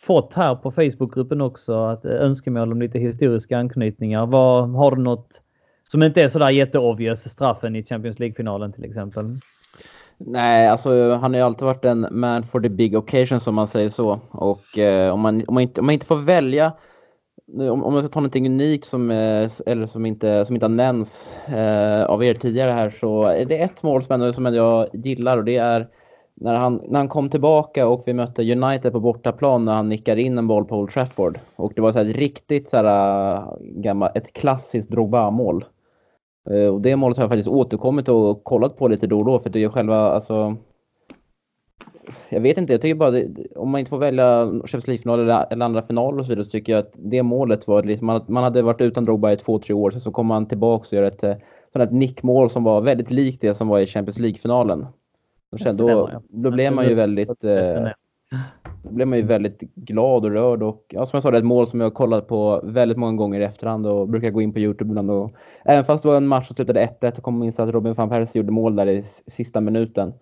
fått här på Facebookgruppen också att, eh, önskemål om lite historiska anknytningar. Vad, har du något som inte är sådär jätteobvious, straffen i Champions League-finalen till exempel? Nej, alltså han har ju alltid varit en man for the big occasion som man säger så. Och eh, om, man, om, man inte, om man inte får välja om, om jag ska ta någonting unikt som, eh, eller som, inte, som inte har nämnts eh, av er tidigare här så är det ett mål som, ändå, som jag gillar och det är när han, när han kom tillbaka och vi mötte United på bortaplan när han nickar in en boll på Old Trafford. Och det var så ett riktigt så här, eh, gammal, ett klassiskt Drogba-mål. Eh, och det målet har jag faktiskt återkommit och kollat på lite då och då för det är själva, alltså jag vet inte, jag tycker bara det, om man inte får välja Champions League-final eller, eller, andra finaler och så vidare så tycker jag att det målet var liksom, man, man hade varit utan Drogba i två, tre år, sen så kom han tillbaka och gör ett eh, sånt här nickmål som var väldigt likt det som var i Champions League-finalen. Då, då blev man ju väldigt eh, då blev man ju väldigt glad och rörd och ja, som jag sa, det är ett mål som jag har kollat på väldigt många gånger i efterhand och brukar gå in på Youtube ibland. Och, även fast det var en match som slutade 1-1 och kom minst att Robin van Persie gjorde mål där i sista minuten.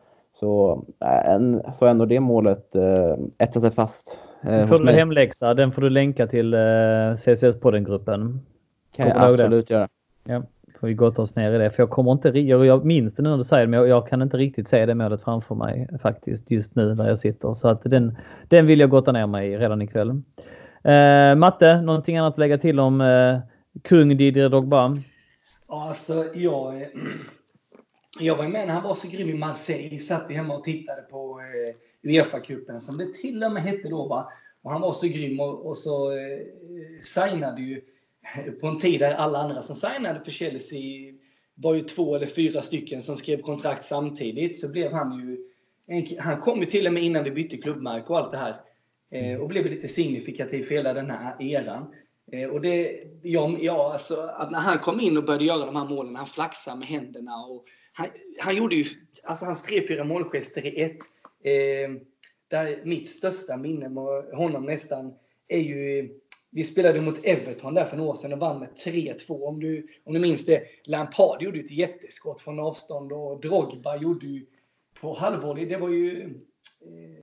Så, äh, en, så ändå det målet äh, etsar sig fast. Äh, får du hemläxa. Den får du länka till äh, CCS-podden-gruppen. kan jag absolut göra. Ja, får vi gotta oss ner i det. För jag kommer inte, jag, jag minns det nu när du säger det, men jag, jag, kan inte riktigt se det målet framför mig faktiskt just nu där jag sitter. Så att den, den vill jag gotta ner mig i redan ikväll. Eh, Matte, någonting annat att lägga till om eh, kung Didier Drogba? Alltså, jag jag var med när han var så grym i Marseille. Satt vi hemma och tittade på eh, Uefa-cupen som det till och med hette då. Va? Och han var så grym och, och så eh, signade ju eh, på en tid där alla andra som signade för Chelsea var ju två eller fyra stycken som skrev kontrakt samtidigt. Så blev han ju... Han kom ju till och med innan vi bytte klubbmärke och allt det här. Eh, och blev lite signifikativ för hela den här eran. Eh, och det, ja, ja, alltså, att när han kom in och började göra de här målen, han flaxade med händerna. Och han, han gjorde ju, alltså hans tre, fyra målgester i ett. Eh, där mitt största minne med honom nästan är ju vi spelade mot Everton där för några år sedan och vann med 3-2. Om du, om du minns det. Lampard gjorde ett jätteskott från avstånd och Drogba gjorde ju på halvvolley. Det var ju eh,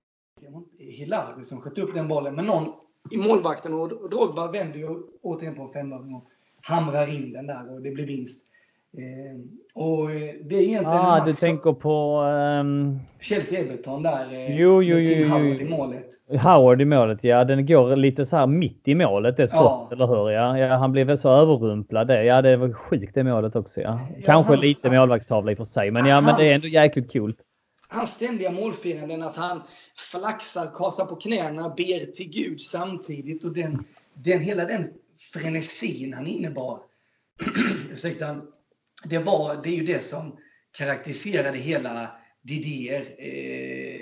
Hilardo som sköt upp den bollen. Men någon i målvakten och Drogba vänder ju återigen på en femöring och hamrar in den där och det blir vinst. Eh, och det är egentligen ah, du tänker på... Um... Chelsea-Everton där. Eh, jo, jo, jo, Howard i målet. Howard i målet, ja. Den går lite så här mitt i målet, det skottet, ja. eller hur? Ja, ja, han blev väl så överrumplad. Ja, det var sjukt det målet också. Ja. Kanske hans, lite målvaktstavla i och för sig, men ja, hans, men det är ändå jäkligt kul. Hans ständiga målfiranden, att han flaxar, kasar på knäna, ber till Gud samtidigt och den, den, hela den frenesin han innebar. Ursäkta det, var, det är ju det som karaktäriserade hela Didier eh,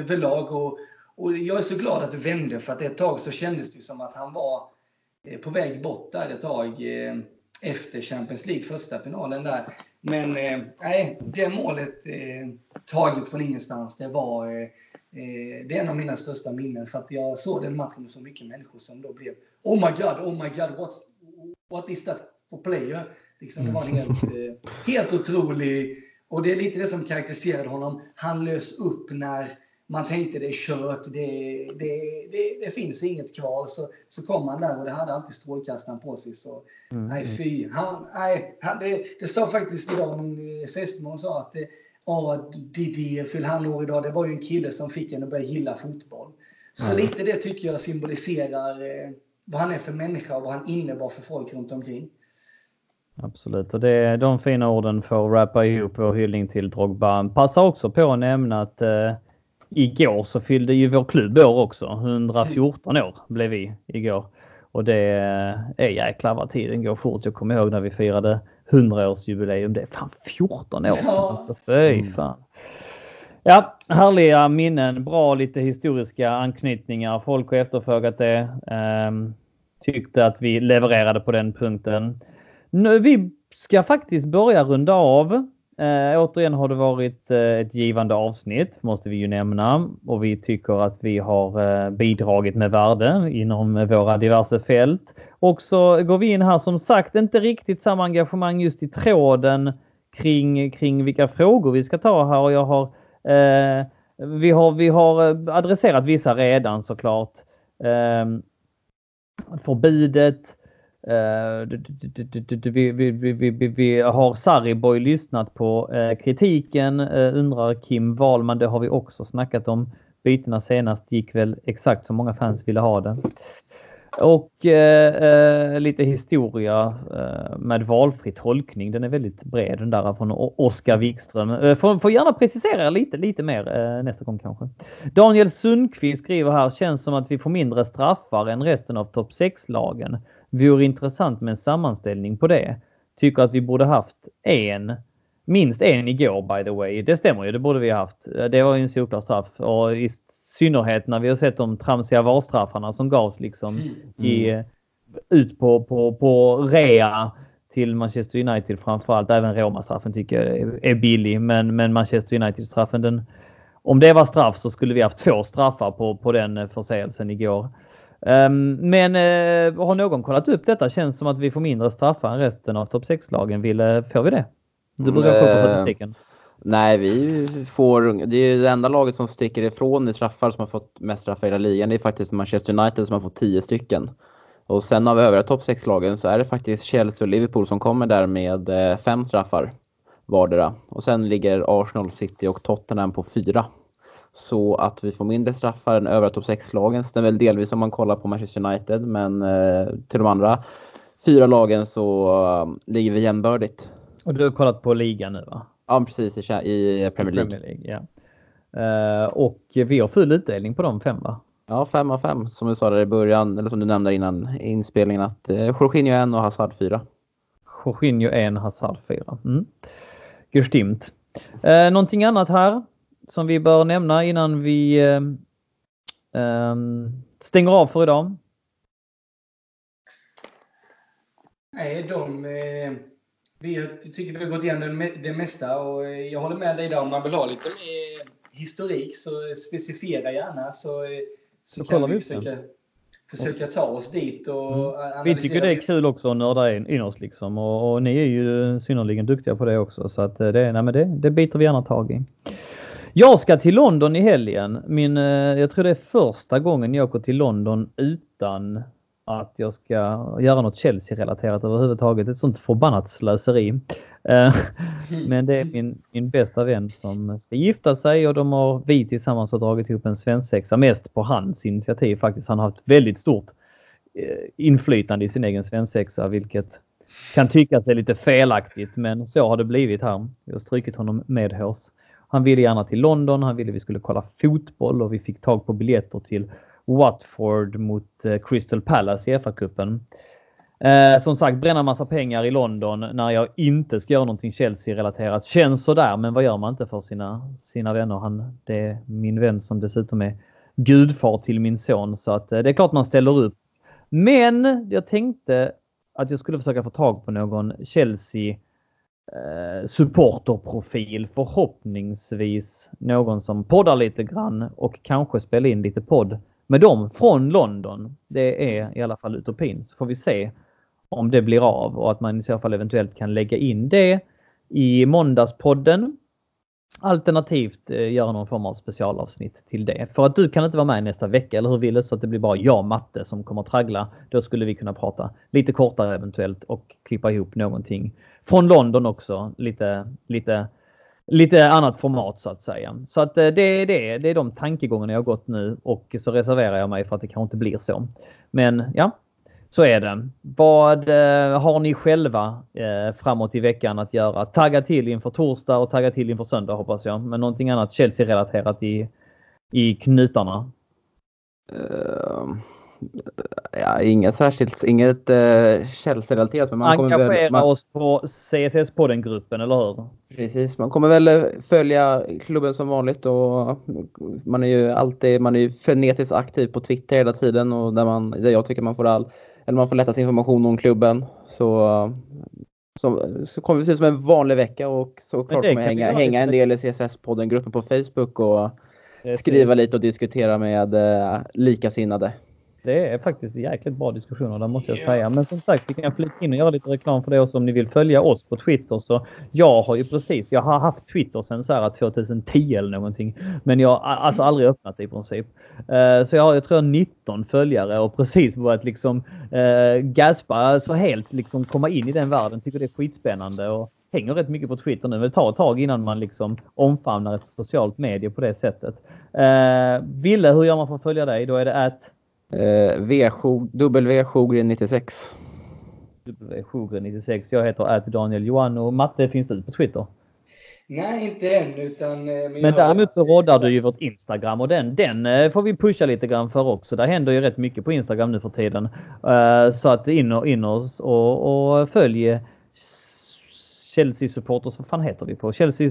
överlag. Och, och jag är så glad att det vände för att ett tag så kändes det som att han var eh, på väg bort där ett tag eh, efter Champions League, första finalen där. Men eh, nej, det målet eh, taget från ingenstans, det var eh, eh, det är en av mina största minnen för att jag såg den matchen med så mycket människor som då blev Oh my God, oh my God, what's, what is that for player? Liksom, det var helt, eh, helt otrolig... Och det är lite det som karaktäriserade honom. Han lös upp när man tänkte det är kört, det, det, det, det finns inget kvar. Så, så kom han där och det hade alltid strålkastaren på sig. Så, mm. Nej, mm. fy. Han, nej, han, det, det sa faktiskt idag min eh, fästmö sa att det, ja, Didier fyller han år idag. Det var ju en kille som fick en att börja gilla fotboll. Så mm. lite det tycker jag symboliserar eh, vad han är för människa och vad han innebar för folk runt omkring. Absolut, och det, de fina orden får rappa ihop vår hyllning till Drogba. Passa också på att nämna att eh, igår så fyllde ju vår klubb år också. 114 år blev vi igår. Och det är jäklar vad tiden går fort. Jag kommer ihåg när vi firade 100-årsjubileum. Det är fan 14 år sedan. Ja. Fy mm. fan. Ja, härliga minnen. Bra lite historiska anknytningar. Folk har efterfrågat det. Um, tyckte att vi levererade på den punkten. Nu, vi ska faktiskt börja runda av. Eh, återigen har det varit eh, ett givande avsnitt, måste vi ju nämna. Och vi tycker att vi har eh, bidragit med värde inom våra diverse fält. Och så går vi in här som sagt, inte riktigt samma engagemang just i tråden kring, kring vilka frågor vi ska ta här. Och jag har, eh, vi, har, vi har eh, adresserat vissa redan såklart. Eh, förbudet, Eh, vi, vi, vi, vi, har Sariboy lyssnat på eh, kritiken, eh, undrar Kim Wahlman. Det har vi också snackat om. Bytena senast gick väl exakt som många fans ville ha det. Och eh, lite historia eh, med valfri tolkning. Den är väldigt bred den där från Oskar Wikström. Eh, får, får gärna precisera lite, lite mer eh, nästa gång kanske. Daniel Sundqvist skriver här, känns som att vi får mindre straffar än resten av topp 6-lagen. Vore intressant med en sammanställning på det. Tycker att vi borde haft en, minst en igår by the way. Det stämmer ju, det borde vi haft. Det var ju en solklar straff och i synnerhet när vi har sett de tramsiga varstraffarna som gavs liksom mm. i, ut på, på, på rea till Manchester United framförallt. Även Roma-straffen tycker jag är billig, men, men Manchester United-straffen den om det var straff så skulle vi haft två straffar på, på den förseelsen igår. Um, men uh, har någon kollat upp detta? Känns som att vi får mindre straffar än resten av topp 6-lagen. Får vi det? Du brukar kolla på eh, statistiken. Nej, vi får, det är det enda laget som sticker ifrån i straffar som har fått mest straffar i hela ligan. Det är faktiskt Manchester United som har fått 10 stycken. Och sen av övriga topp 6-lagen så är det faktiskt Chelsea och Liverpool som kommer där med eh, fem straffar vardera. Och sen ligger Arsenal, City och Tottenham på fyra. Så att vi får mindre straffar än övriga topp 6-lagen stämmer väl delvis om man kollar på Manchester United, men eh, till de andra fyra lagen så uh, ligger vi jämbördigt. Och du har kollat på ligan nu va? Ja, precis i, i Premier League. Premier League ja. Eh, och vi har full utdelning på de fem va? Ja, fem av fem som du sa där i början, eller som du nämnde innan inspelningen att eh, Jorginho en och Hazard fyra. Jorginho en, Hazard fyra. Mm. Gestimmt. Eh, någonting annat här som vi bör nämna innan vi eh, stänger av för idag? Nej, de... Eh, vi tycker vi har gått igenom det, mesta och eh, jag håller med dig där om man vill ha lite mer historik så specifiera gärna så, eh, så, så kan vi försöka, försöka ta oss dit och mm. Vi tycker det är kul också att nörda in, in oss liksom och, och, ni är ju synnerligen duktiga på det också så att det, nej, men det, det biter vi gärna tag i. Jag ska till London i helgen. Min, jag tror det är första gången jag åker till London utan att jag ska göra något Chelsea-relaterat överhuvudtaget. Ett sånt förbannat slöseri. Eh, men det är min, min bästa vän som ska gifta sig och de har vi tillsammans har dragit ihop en svensexa mest på hans initiativ faktiskt. Han har haft väldigt stort eh, inflytande i sin egen svensexa vilket kan tyckas är lite felaktigt men så har det blivit här. Vi har strukit honom med hårs. Han ville gärna till London, han ville vi skulle kolla fotboll och vi fick tag på biljetter till Watford mot eh, Crystal Palace i FA-cupen. Eh, som sagt, bränna massa pengar i London när jag inte ska göra någonting Chelsea-relaterat. Känns sådär, men vad gör man inte för sina, sina vänner? Han, det är min vän som dessutom är gudfar till min son, så att eh, det är klart man ställer upp. Men jag tänkte att jag skulle försöka få tag på någon Chelsea eh, supporterprofil. Förhoppningsvis någon som poddar lite grann och kanske spelar in lite podd med dem från London. Det är i alla fall utopin. Så får vi se om det blir av och att man i så fall eventuellt kan lägga in det i måndagspodden. Alternativt eh, göra någon form av specialavsnitt till det. För att du kan inte vara med nästa vecka, eller hur Wille? Så att det blir bara jag och Matte som kommer att traggla. Då skulle vi kunna prata lite kortare eventuellt och klippa ihop någonting från London också. Lite, lite lite annat format så att säga. Så att eh, det är det. Det är de tankegångarna jag har gått nu och så reserverar jag mig för att det kanske inte blir så. Men ja, så är det. Vad eh, har ni själva eh, framåt i veckan att göra? Tagga till inför torsdag och tagga till inför söndag hoppas jag. Men någonting annat Chelsea-relaterat i, i knutarna? Uh, ja, inget särskilt, inget uh, Chelsea-relaterat. Men man Engagera väl, man... oss på CSS-podden-gruppen, eller hur? Precis, man kommer väl eh, följa klubben som vanligt och man är ju alltid, man är ju frenetiskt aktiv på Twitter hela tiden och där, man, där jag tycker man får all, eller man får lättast information om klubben. Så, så, så kommer vi se ut som en vanlig vecka och såklart kommer jag hänga, hänga en del i CSS-podden-gruppen på Facebook och skriva lite och diskutera med eh, likasinnade. Det är faktiskt jäkligt bra diskussioner där måste jag säga. Men som sagt, vi kan flika in och göra lite reklam för det också om ni vill följa oss på Twitter. Så jag har ju precis, jag har haft Twitter sedan så här 2010 eller någonting. Men jag har alltså aldrig öppnat det i princip. Eh, så jag har, jag tror 19 följare och precis börjat liksom uh, gaspa, alltså helt liksom komma in i den världen. Tycker det är skitspännande och hänger rätt mycket på Twitter nu. Det tar ett tag innan man liksom omfamnar ett socialt medie på det sättet. Uh, Ville, hur gör man för att följa dig? Då är det att Eh, v Sjogren 96. W Sjogren 96. Jag heter att Daniel Johan och Matte finns du på Twitter? Nej, inte än. Utan, eh, men men däremot så roddar du ju vårt Instagram och den, den eh, får vi pusha lite grann för också. Där händer ju rätt mycket på Instagram nu för tiden. Uh, så att in och, in oss och, och följ Chelsea supporters, vad fan heter vi på? Chelsea,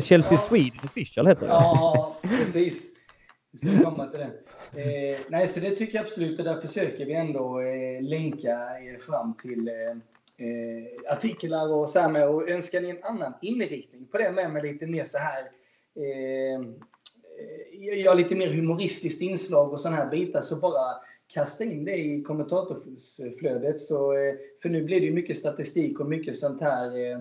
Chelsea ja. Sweden official heter det. Ja, precis. Vi ska komma till det. Eh, nej, så det tycker jag absolut och där försöker vi ändå eh, länka er eh, fram till eh, eh, artiklar och så här med. Och önskar ni en annan inriktning på det med, med lite mer så här eh, eh, ja, lite mer humoristiskt inslag och sådana här bitar så bara kasta in det i kommentatorsflödet. Så, eh, för nu blir det ju mycket statistik och mycket sånt här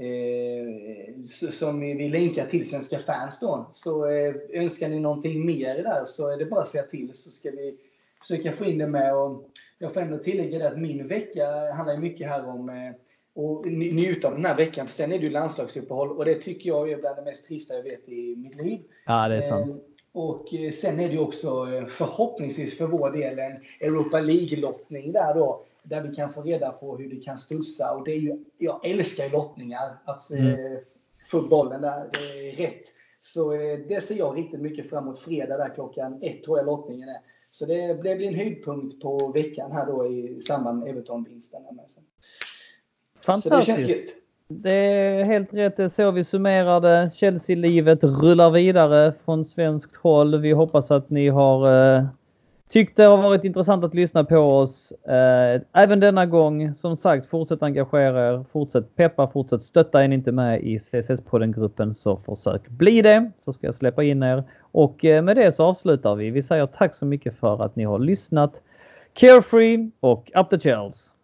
eh, som vi länkar till Svenska fans då. Så eh, önskar ni någonting mer där så är det bara att säga till så ska vi försöka få in det med. Och jag får ändå tillägga det att min vecka handlar mycket här om eh, och njuta av den här veckan. För sen är det ju landslagsuppehåll och det tycker jag är bland det mest trista jag vet i mitt liv. Ja, det är sant. Eh, och eh, sen är det ju också eh, förhoppningsvis för vår del en Europa League-lottning där då där vi kan få reda på hur det kan studsa. Och det är ju, jag älskar lottningar. Att mm. eh, få bollen där. Är rätt, Så eh, det ser jag riktigt mycket fram emot. Fredag där klockan ett tror jag lottningen är. Så det, det blir en höjdpunkt på veckan här då i samband med Everton-vinsten. Fantastiskt. Så det känns gött. Det är helt rätt. Det är så vi summerar det. Chelsea-livet rullar vidare från svenskt håll. Vi hoppas att ni har eh, tyckt det har varit intressant att lyssna på oss. Eh, även denna gång. Som sagt, fortsätt engagera er. Fortsätt peppa, fortsätt stötta. Är ni inte med i CSS-podden-gruppen så försök bli det. Så ska jag släppa in er. Och eh, med det så avslutar vi. Vi säger tack så mycket för att ni har lyssnat. Carefree och Up the Chels!